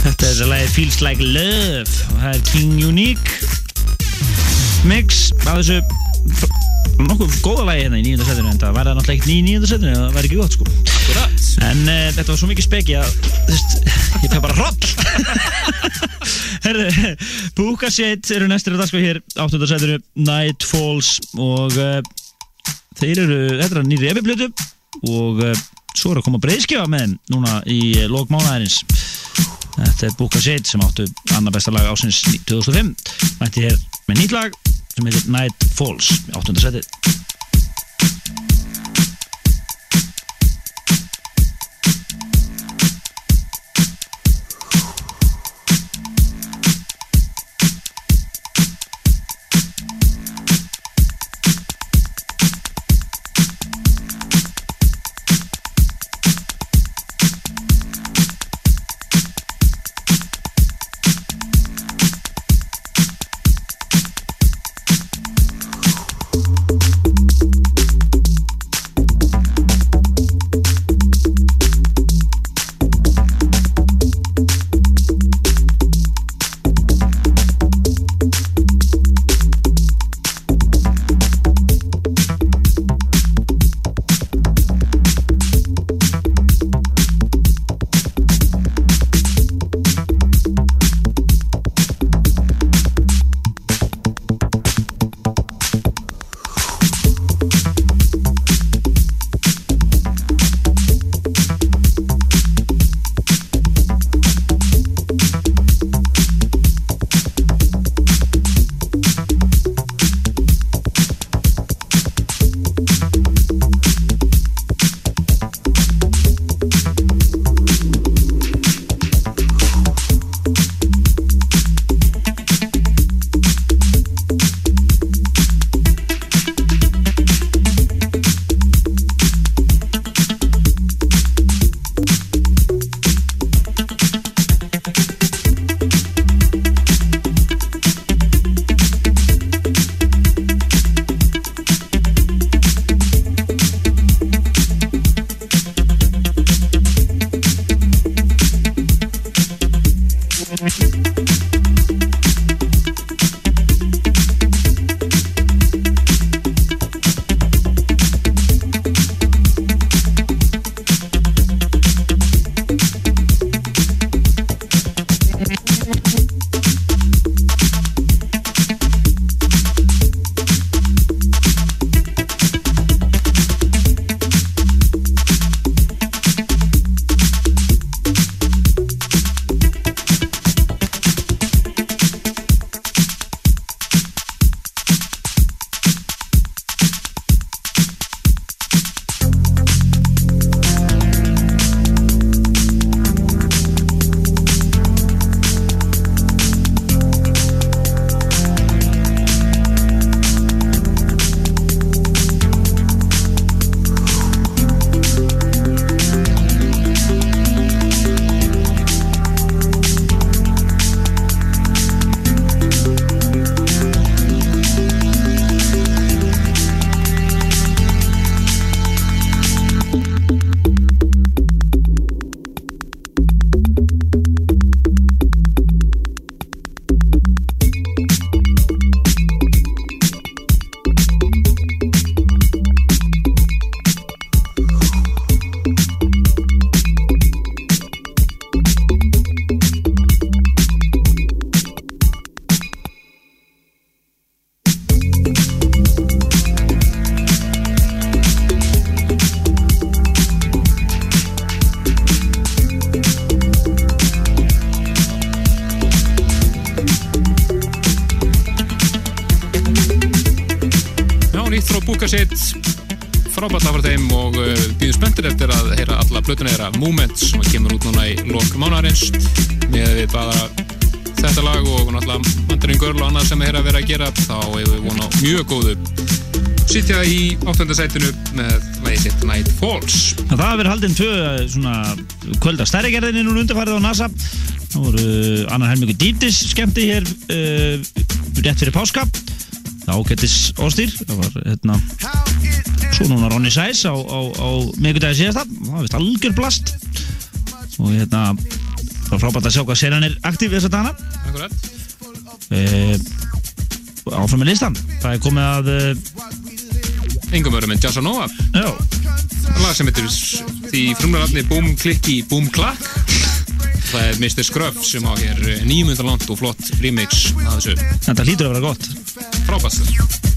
Þetta er lagið Feels Like Love og það er King Unique mix af þessu nokkuð góða lagi hérna í nýjunda setinu en það væri náttúrulega ekkert ný í nýjunda setinu það væri ekki gott sko Akkurat. en uh, þetta var svo mikið speki að þú veist, ég fæ bara hroll Herðu, Shade eru næstir að dagskrá hér 8. setinu Night Falls og uh, þeir eru, þetta er nýri epiplötu og uh, svo er að koma breyðskjöfa með þeim núna í uh, lók mánaðarins þetta er Búka Shade sem áttu annar besta lag ásins 2005 mætti hér með nýtt lag sem heitir Night Falls 8. setið í óttundasætinu með lagið sitt Night Falls. Það verður haldinn tvö eh, kvöldastærigerðinni núna undarfærið á NASA. Það voru eh, annar helmingu dýtis skemmti hér uh, rétt fyrir páska. Það ákvættis óstýr. Það var hérna, svo núna Ronny Sæs á, á, á mikildagi síðasta. Það var vist algjör blast. Og hérna, það var frábært að sjá hvað sér hann er aktiv þess að dana. Akkurat. Uh, áfram með listan. Það er komið að uh, yngum örum en Jason Nova. Lag sem heitir því frumlegaralli Boom Klikki Boom Klak það er Mr. Scruff sem á hér eh, nýjumundar land og flott remix að þessu. Þetta hlýtur að vera gott. Frábæst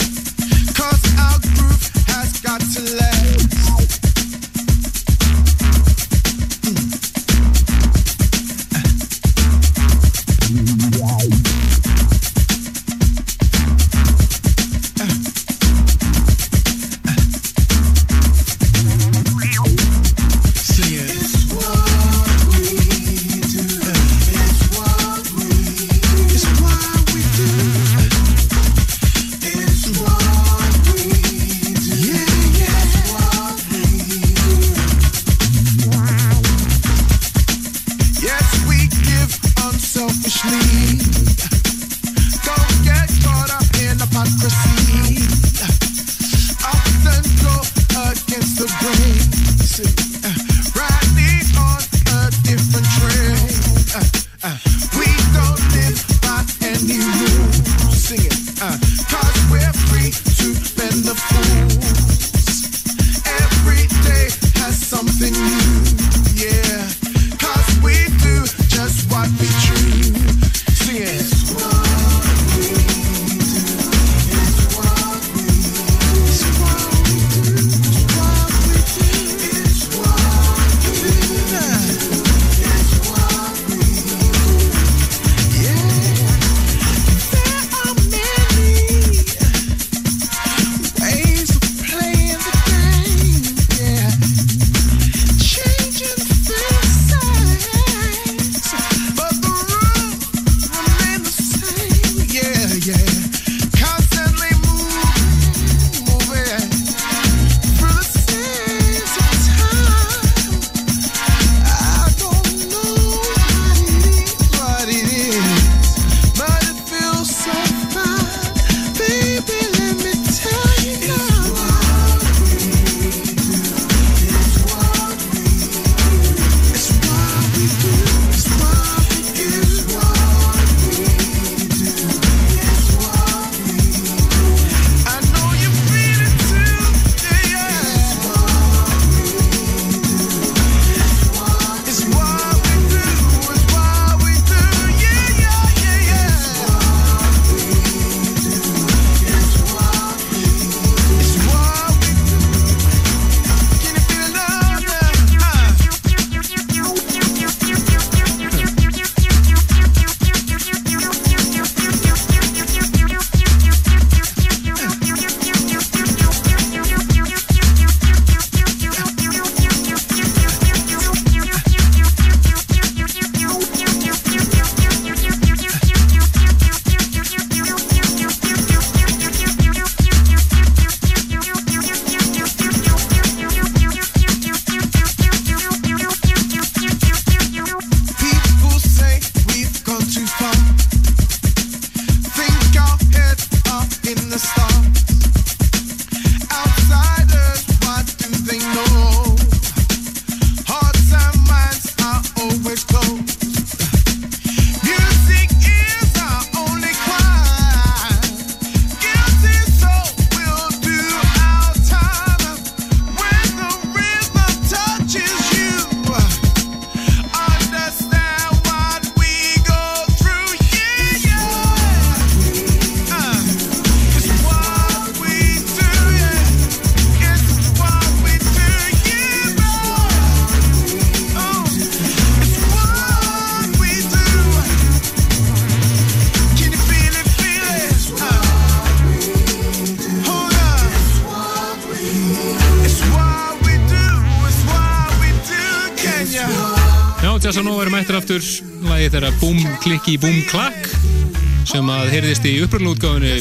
vera Boom Clicky Boom Clack sem að heyrðist í uppröðlunútgáðinu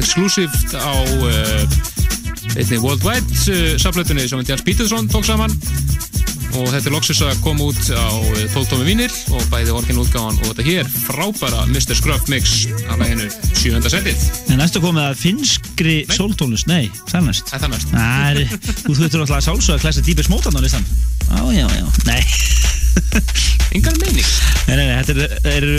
exklusíft á uh, einni worldwide eh, uh, saflötunni sem Jens Peterson tók saman. Og þetta er loksus að koma út á eh, 12 tómi vínir og bæði orginútgáðan og þetta hér. Frábæra Mr. Scruff mix af læginu 7. setið. En næstu komið að finskri sóltónus, nei, þannast Þú þurftur alltaf að sálsa að klæsa dýpi smótan á listan Ájájá, nei. Engar meining. Nei, nei, nei, þetta eru- eru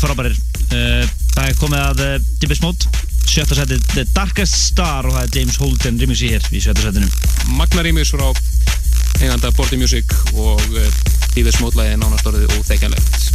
frábærir. Uh, það er komið að uh, dýpið smót, sjötta setið The Darkest Star og það er James Holden remixi hér í sjötta setinu. Magna remix frá eiganda Bordi Music og uh, Dífið smótlæði nánast orðið óþekjanlegt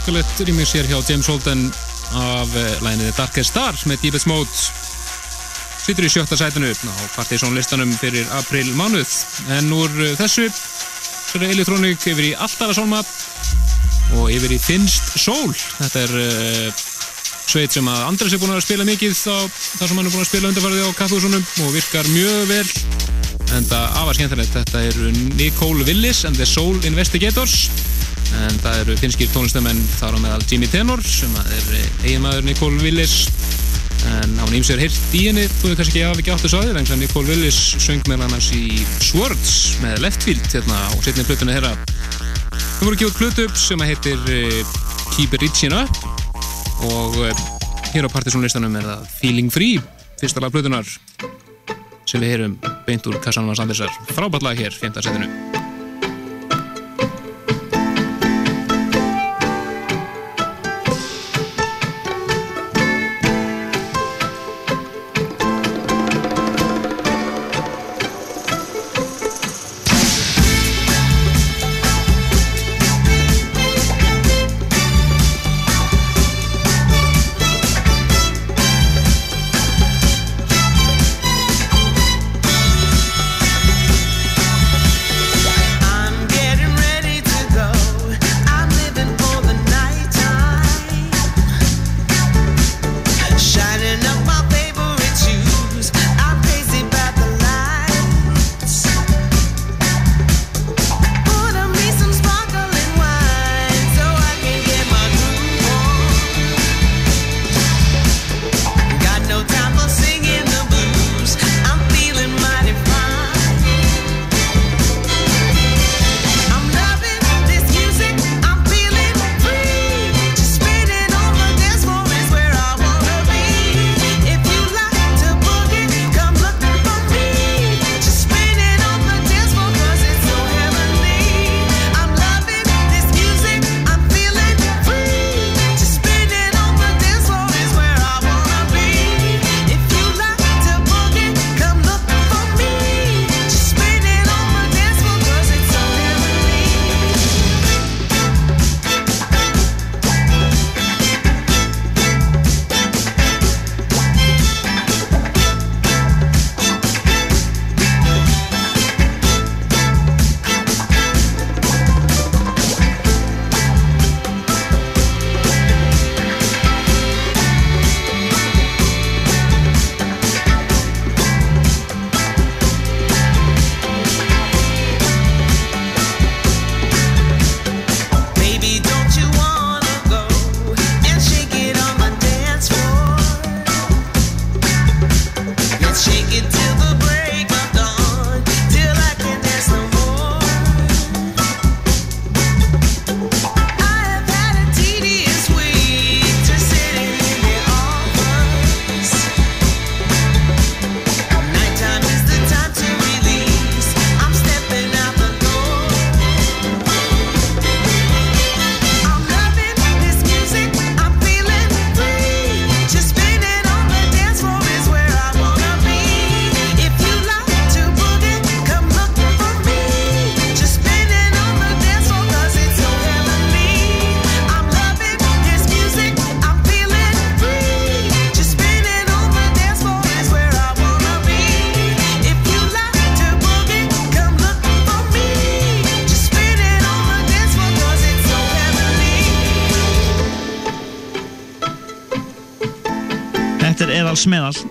svakalett rýmix hér hjá James Holden af eh, læginni Darkest Star með Deepest Mode. Sittur í sjötta sætinu á Partiðsson listanum fyrir april mánuð. En úr eh, þessu fyrir Electronic yfir í Alltara Sólma og yfir í Finnst Sól. Þetta er uh, sveit sem að Andres er búin að spila mikið á þar sem hann er búin að spila undarfærið á kaffehúsunum og virkar mjög vel. En það afar skemmtilegt. Þetta eru Nicole Willis and the Soul Investigators en það eru finskir tónlistamenn þar á meðal Jimmy Tenor sem er eiginmaður Nicole Willis. En hann ímsir hirt í henni þú veist kannski ekki af ekki áttu sáðir en Nicole Willis söng með hann í Swords með Leftfield hérna á setni plötunni þeirra. Það voru gefið plötu upp sem heitir uh, Keep It Reaching Up. Og uh, hér á partysónlistanum er það Feeling Free fyrsta lag plötunar sem við heyrum beint úr Kassanum að Sandersar. Frábært lag hér, 5. setinu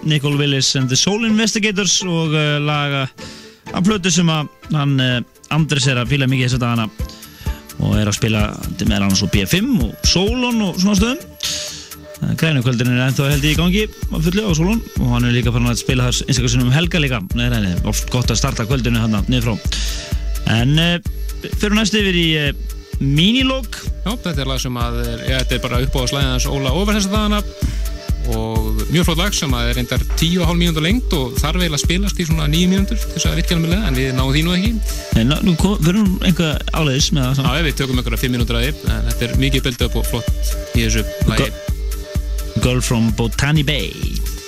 Nicole Willis and the Soul Investigators og uh, laga af plötu sem að hann uh, Andres er að fíla mikið þess að dagana og er að spila með annars og B5 og Solon og svona stöðum. Grænukvöldin er ennþá held í gangi á fullu á Solon og hann er líka farin að spila þar einstaklega sinnum um helga líka. Nei, nei, oft gott að starta kvöldinu hann niður frá en uh, fyrir næst yfir í Minilog Já, þetta er lag sem að er, ja, þetta er bara upp á slæðans Óla Óver þess að dagana. Og mjög flott lag sem er reyndar 10,5 mínútur lengt og þarf eiginlega að spilast í svona 9 mínútur til þess að virka alveg en við náum því nú ekki. Nei, ná, nú verðum einhver áleiðis með það Já, við tökum einhverja 5 mínútur að því en þetta er mikið build up og flott í þessu lagi. Girl from Botany Bay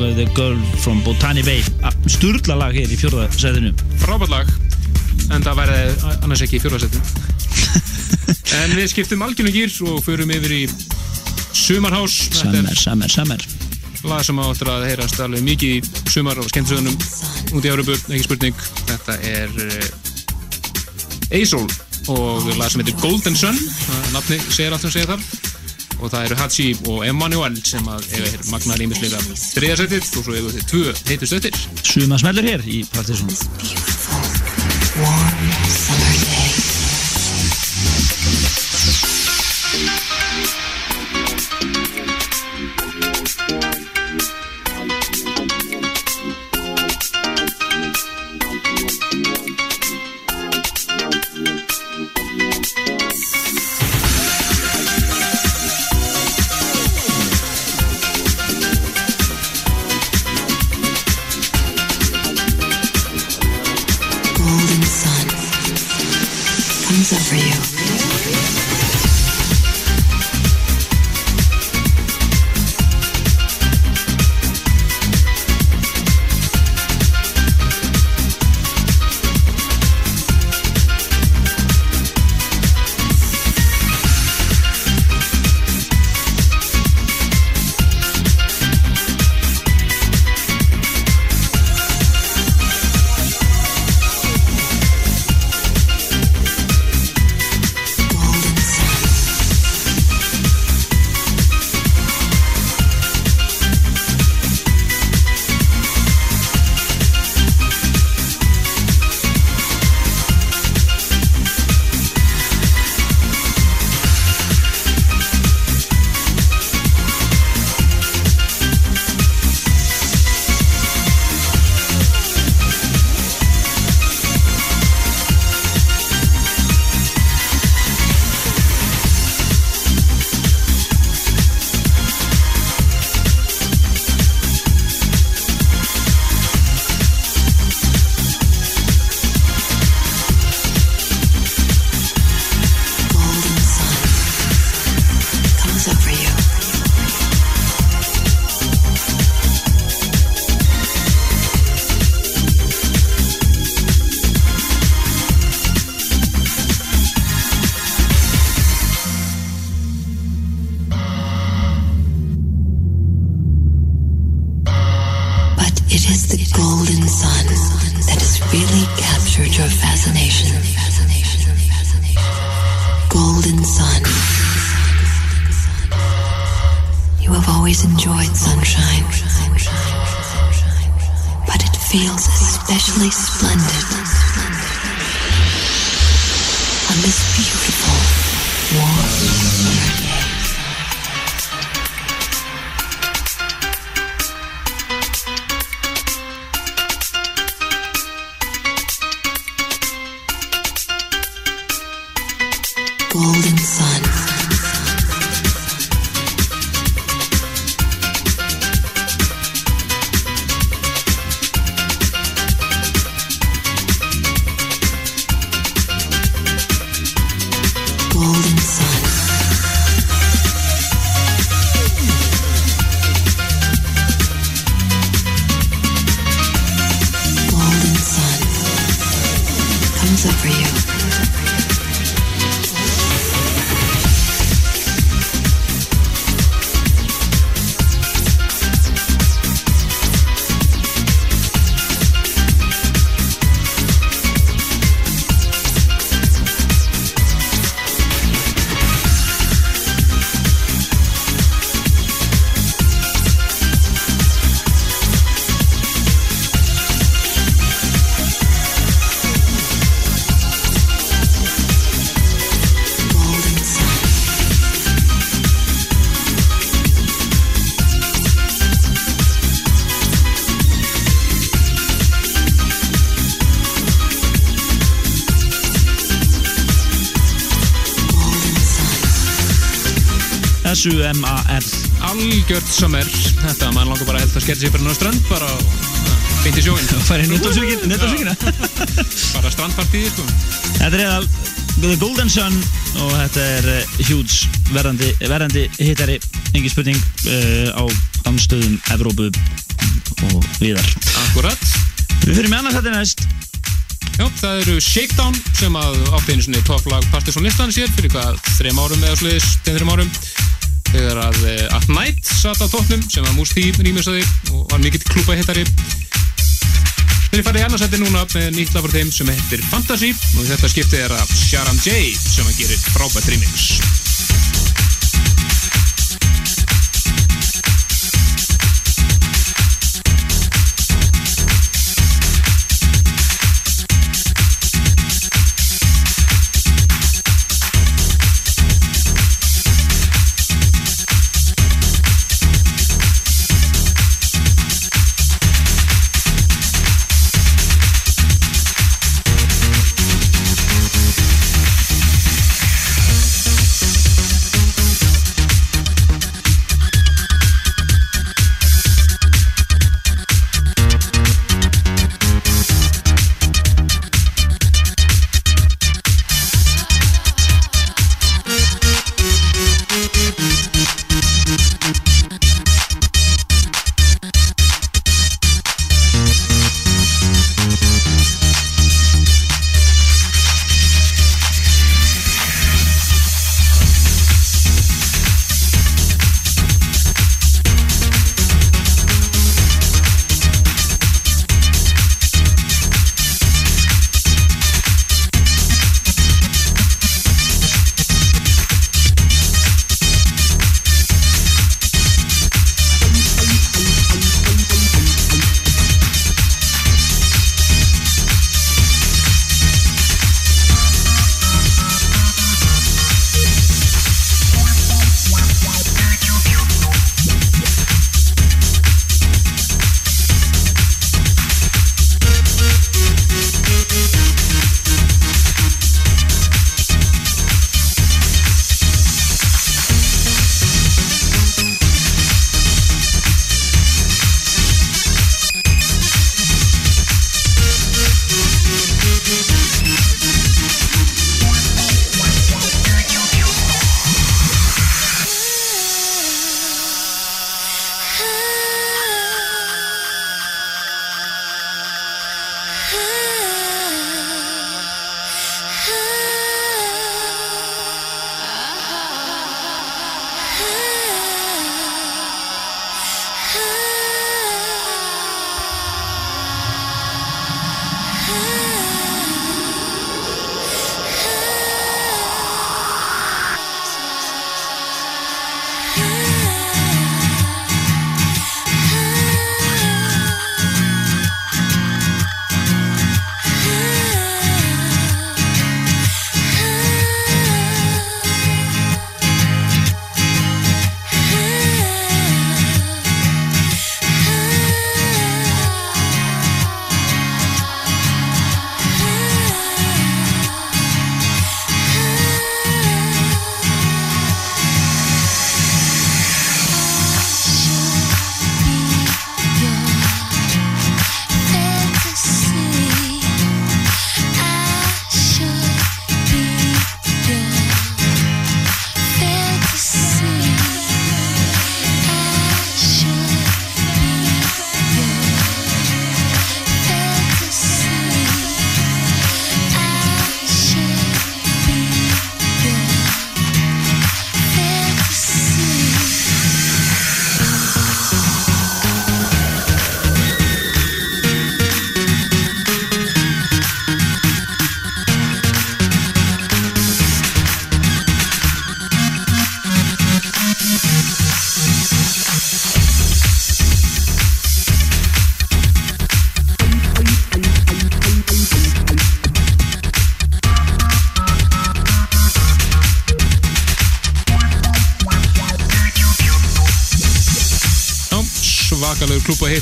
og The Girl from Botany Bay. Sturla lag hér í fjórðasæðinu Frábært lag En það væri annars ekki í fjórðarsettin En við skiptum algjörnum gýr og förum yfir í Sumarhás. Summer, summer, summer. lag sem áttur að heyrast alveg mikið í sumar og skemmtisöðunum út í Európu, ekki spurning. Þetta er uh, Eisol og lag sem heitir Golden Sun. Nafni segir allt sem segir þar og það eru Hachi og Emmanuel sem að eiga hér magnaðar ímisleika þriðasettið og svo eiga þið tvö heitust öttir Suma smellur hér í Partiðsson S-U-M-A-R algjört summer. Þetta, mann langar bara að helta að skella sér bara náðu strand bara beint í sjóin Færi nuttasvíkina bara strandpartíð sko. Þetta er eða The Golden Sun og þetta er uh, huge verðandi, verðandi hittari. Engin spurning uh, á danstöðum Evrópu og viðar Akkurat. Við fyrir með annars þetta næst. Já, það eru Shakedown sem að átti einu svona topplag Partisan listan sér fyrir hvað þreim árum eða sliðis, þeim þreim árum þegar að uh, At Night satt á toppnum sem að Moose T rýmisaði og var mikill klúpa hittari Þeir farið í annarsætti núna með nýtt lag frá þeim sem heitir Fantasy og þetta skiptið er að Sharam J sem að gerir frábært remix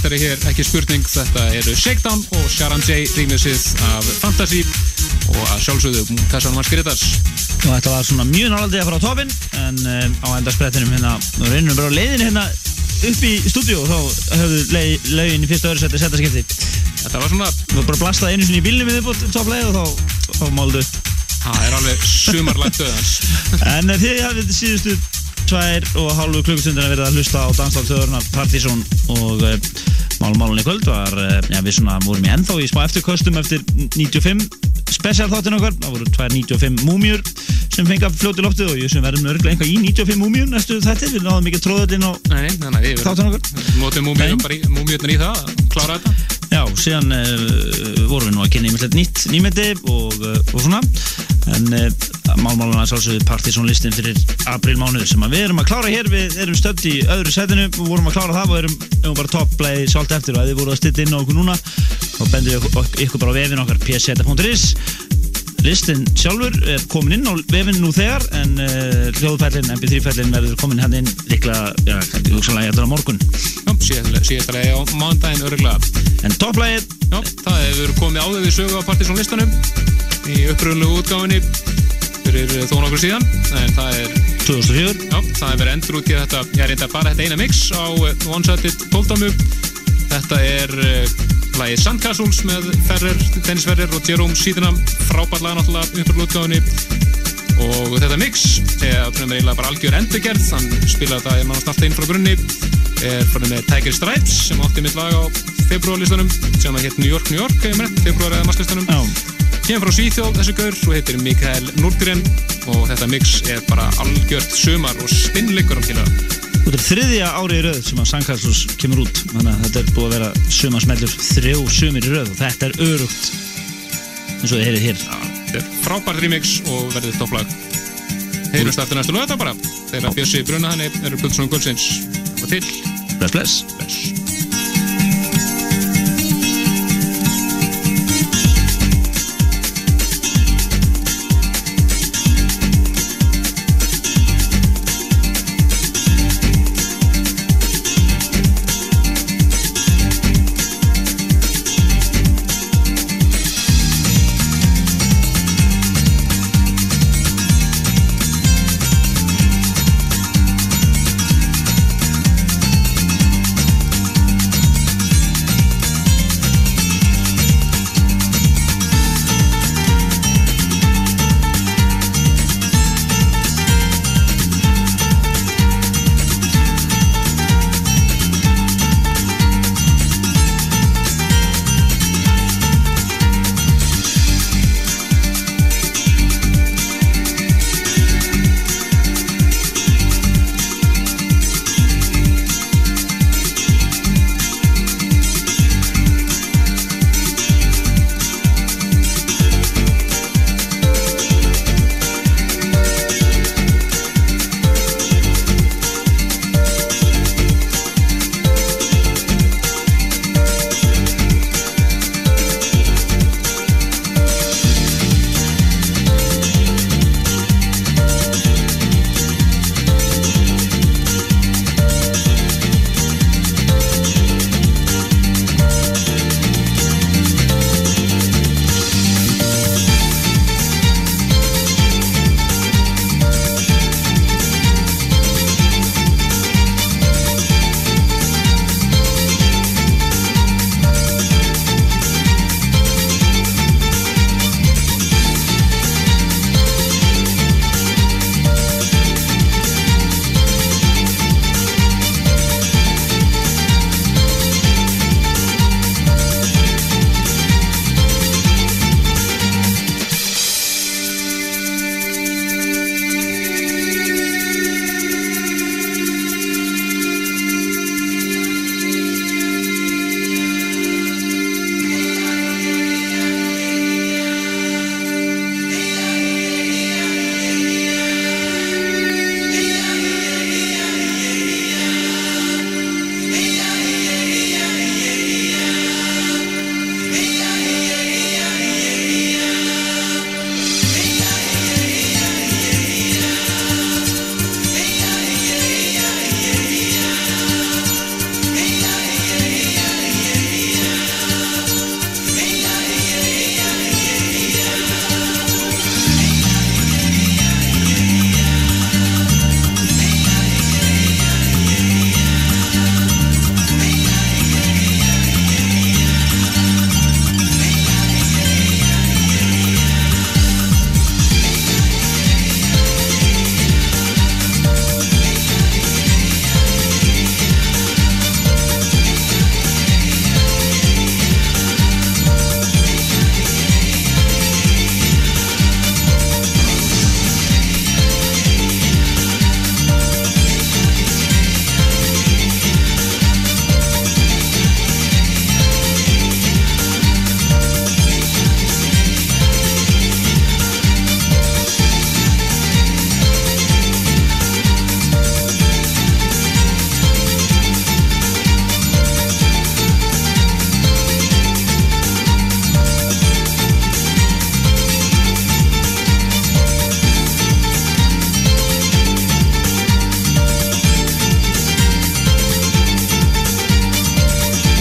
hittari hér, ekki spurning þetta eru Shakedown og Sharon J. Rýmisið af Fantasy og að sjálfsögðu Kassan Marskritas og þetta var svona mjög náladið að fara á topin en uh, á endarsprettinum hérna og reynum bara á leiðinu hérna upp í stúdíu og þá höfðu leið, leiðin í fyrsta öðru seti setaskipti Þetta var svona Þú bara blastaði einu sinni í bílnum við upp á toppleið og þá, þá máldu. Það er alveg sumarlægt döðans En eh, þið hafið síðustu tvær og hálfu klukkustundina verið að hlusta á Dansdál þjóðurnar Partizón og uh, málmálunni kvöld var, uh, já við svona vorum í ennþá í smá eftirkostum eftir 95 spesial þáttin okkar, það voru tvær 95 múmjur sem fengi að fljóti loftið og ég sem verðum örgulega einhvað í 95 múmjur næstu þetta, við náðum ekki tróðallinn og Nei, nei, nei, við þáttin okkar. Notum múmjörnir bara í, það að klára þetta. Já, síðan uh, vorum við nú að kynna ímyndilegt nýtt nýmyndi og, uh, og svona en uh, málmálana sálsögðu partysónlistin fyrir aprílmánuð sem að við erum að klára hér við erum stödd í öðru setinu og vorum að klára það og erum, erum bara topplæði svolít eftir og að þið voru að stilla inn á okkur núna við ykkur, ykkur bara á vefin okkar pseta.is listin sjálfur er komin inn á vefin nú þegar en uh, hljóðfællin, mp3-fællin verður komin hann inn líklega, já, hugsanlega ég á morgun. Já, síðast að leiði á mándaginn öruglega En topplægið Já, það hefur komið áður við sögu á partysónlistanum í uppröðulegu útgáfinni fyrir þó nokkur síðan en það er 2004 Já, það verið endur út í þetta ég er reynda bara þetta eina mix á one-sided 12-damu þetta er uh, lagið Sandcastles með Ferrer, Dennis Ferrer og Jerome Síðuna frábært lag náttúrulega uppröðulegu útgáfinni og þetta mix er eiginlega bara algjör endurgerð. Hann spilaði þetta nánast alltaf inn frá grunni. Er farið með Tiger Stripes sem átti mitt lag á februarlistanum sem hétt New York, New York februar eða masslistanum kemur frá Svíþjóð þessu gaur og heitir Mikael Nordgren. Og þetta mix er bara algjört sumar og stinnleikur um til að Þetta er þriðja ári í rauð sem að Sandkastlus kemur út þannig að þetta er búið að vera sumarsmellur þrjó sumir í rauð og þetta er örugt eins og þið heyrið hér. Þetta er frábært remix og verður topplag. Heyrumst eftir næstu lögða bara. Þegar Bjössi Brunna hann eru Plutusson Gullsins. Og til. Bless bless. Bless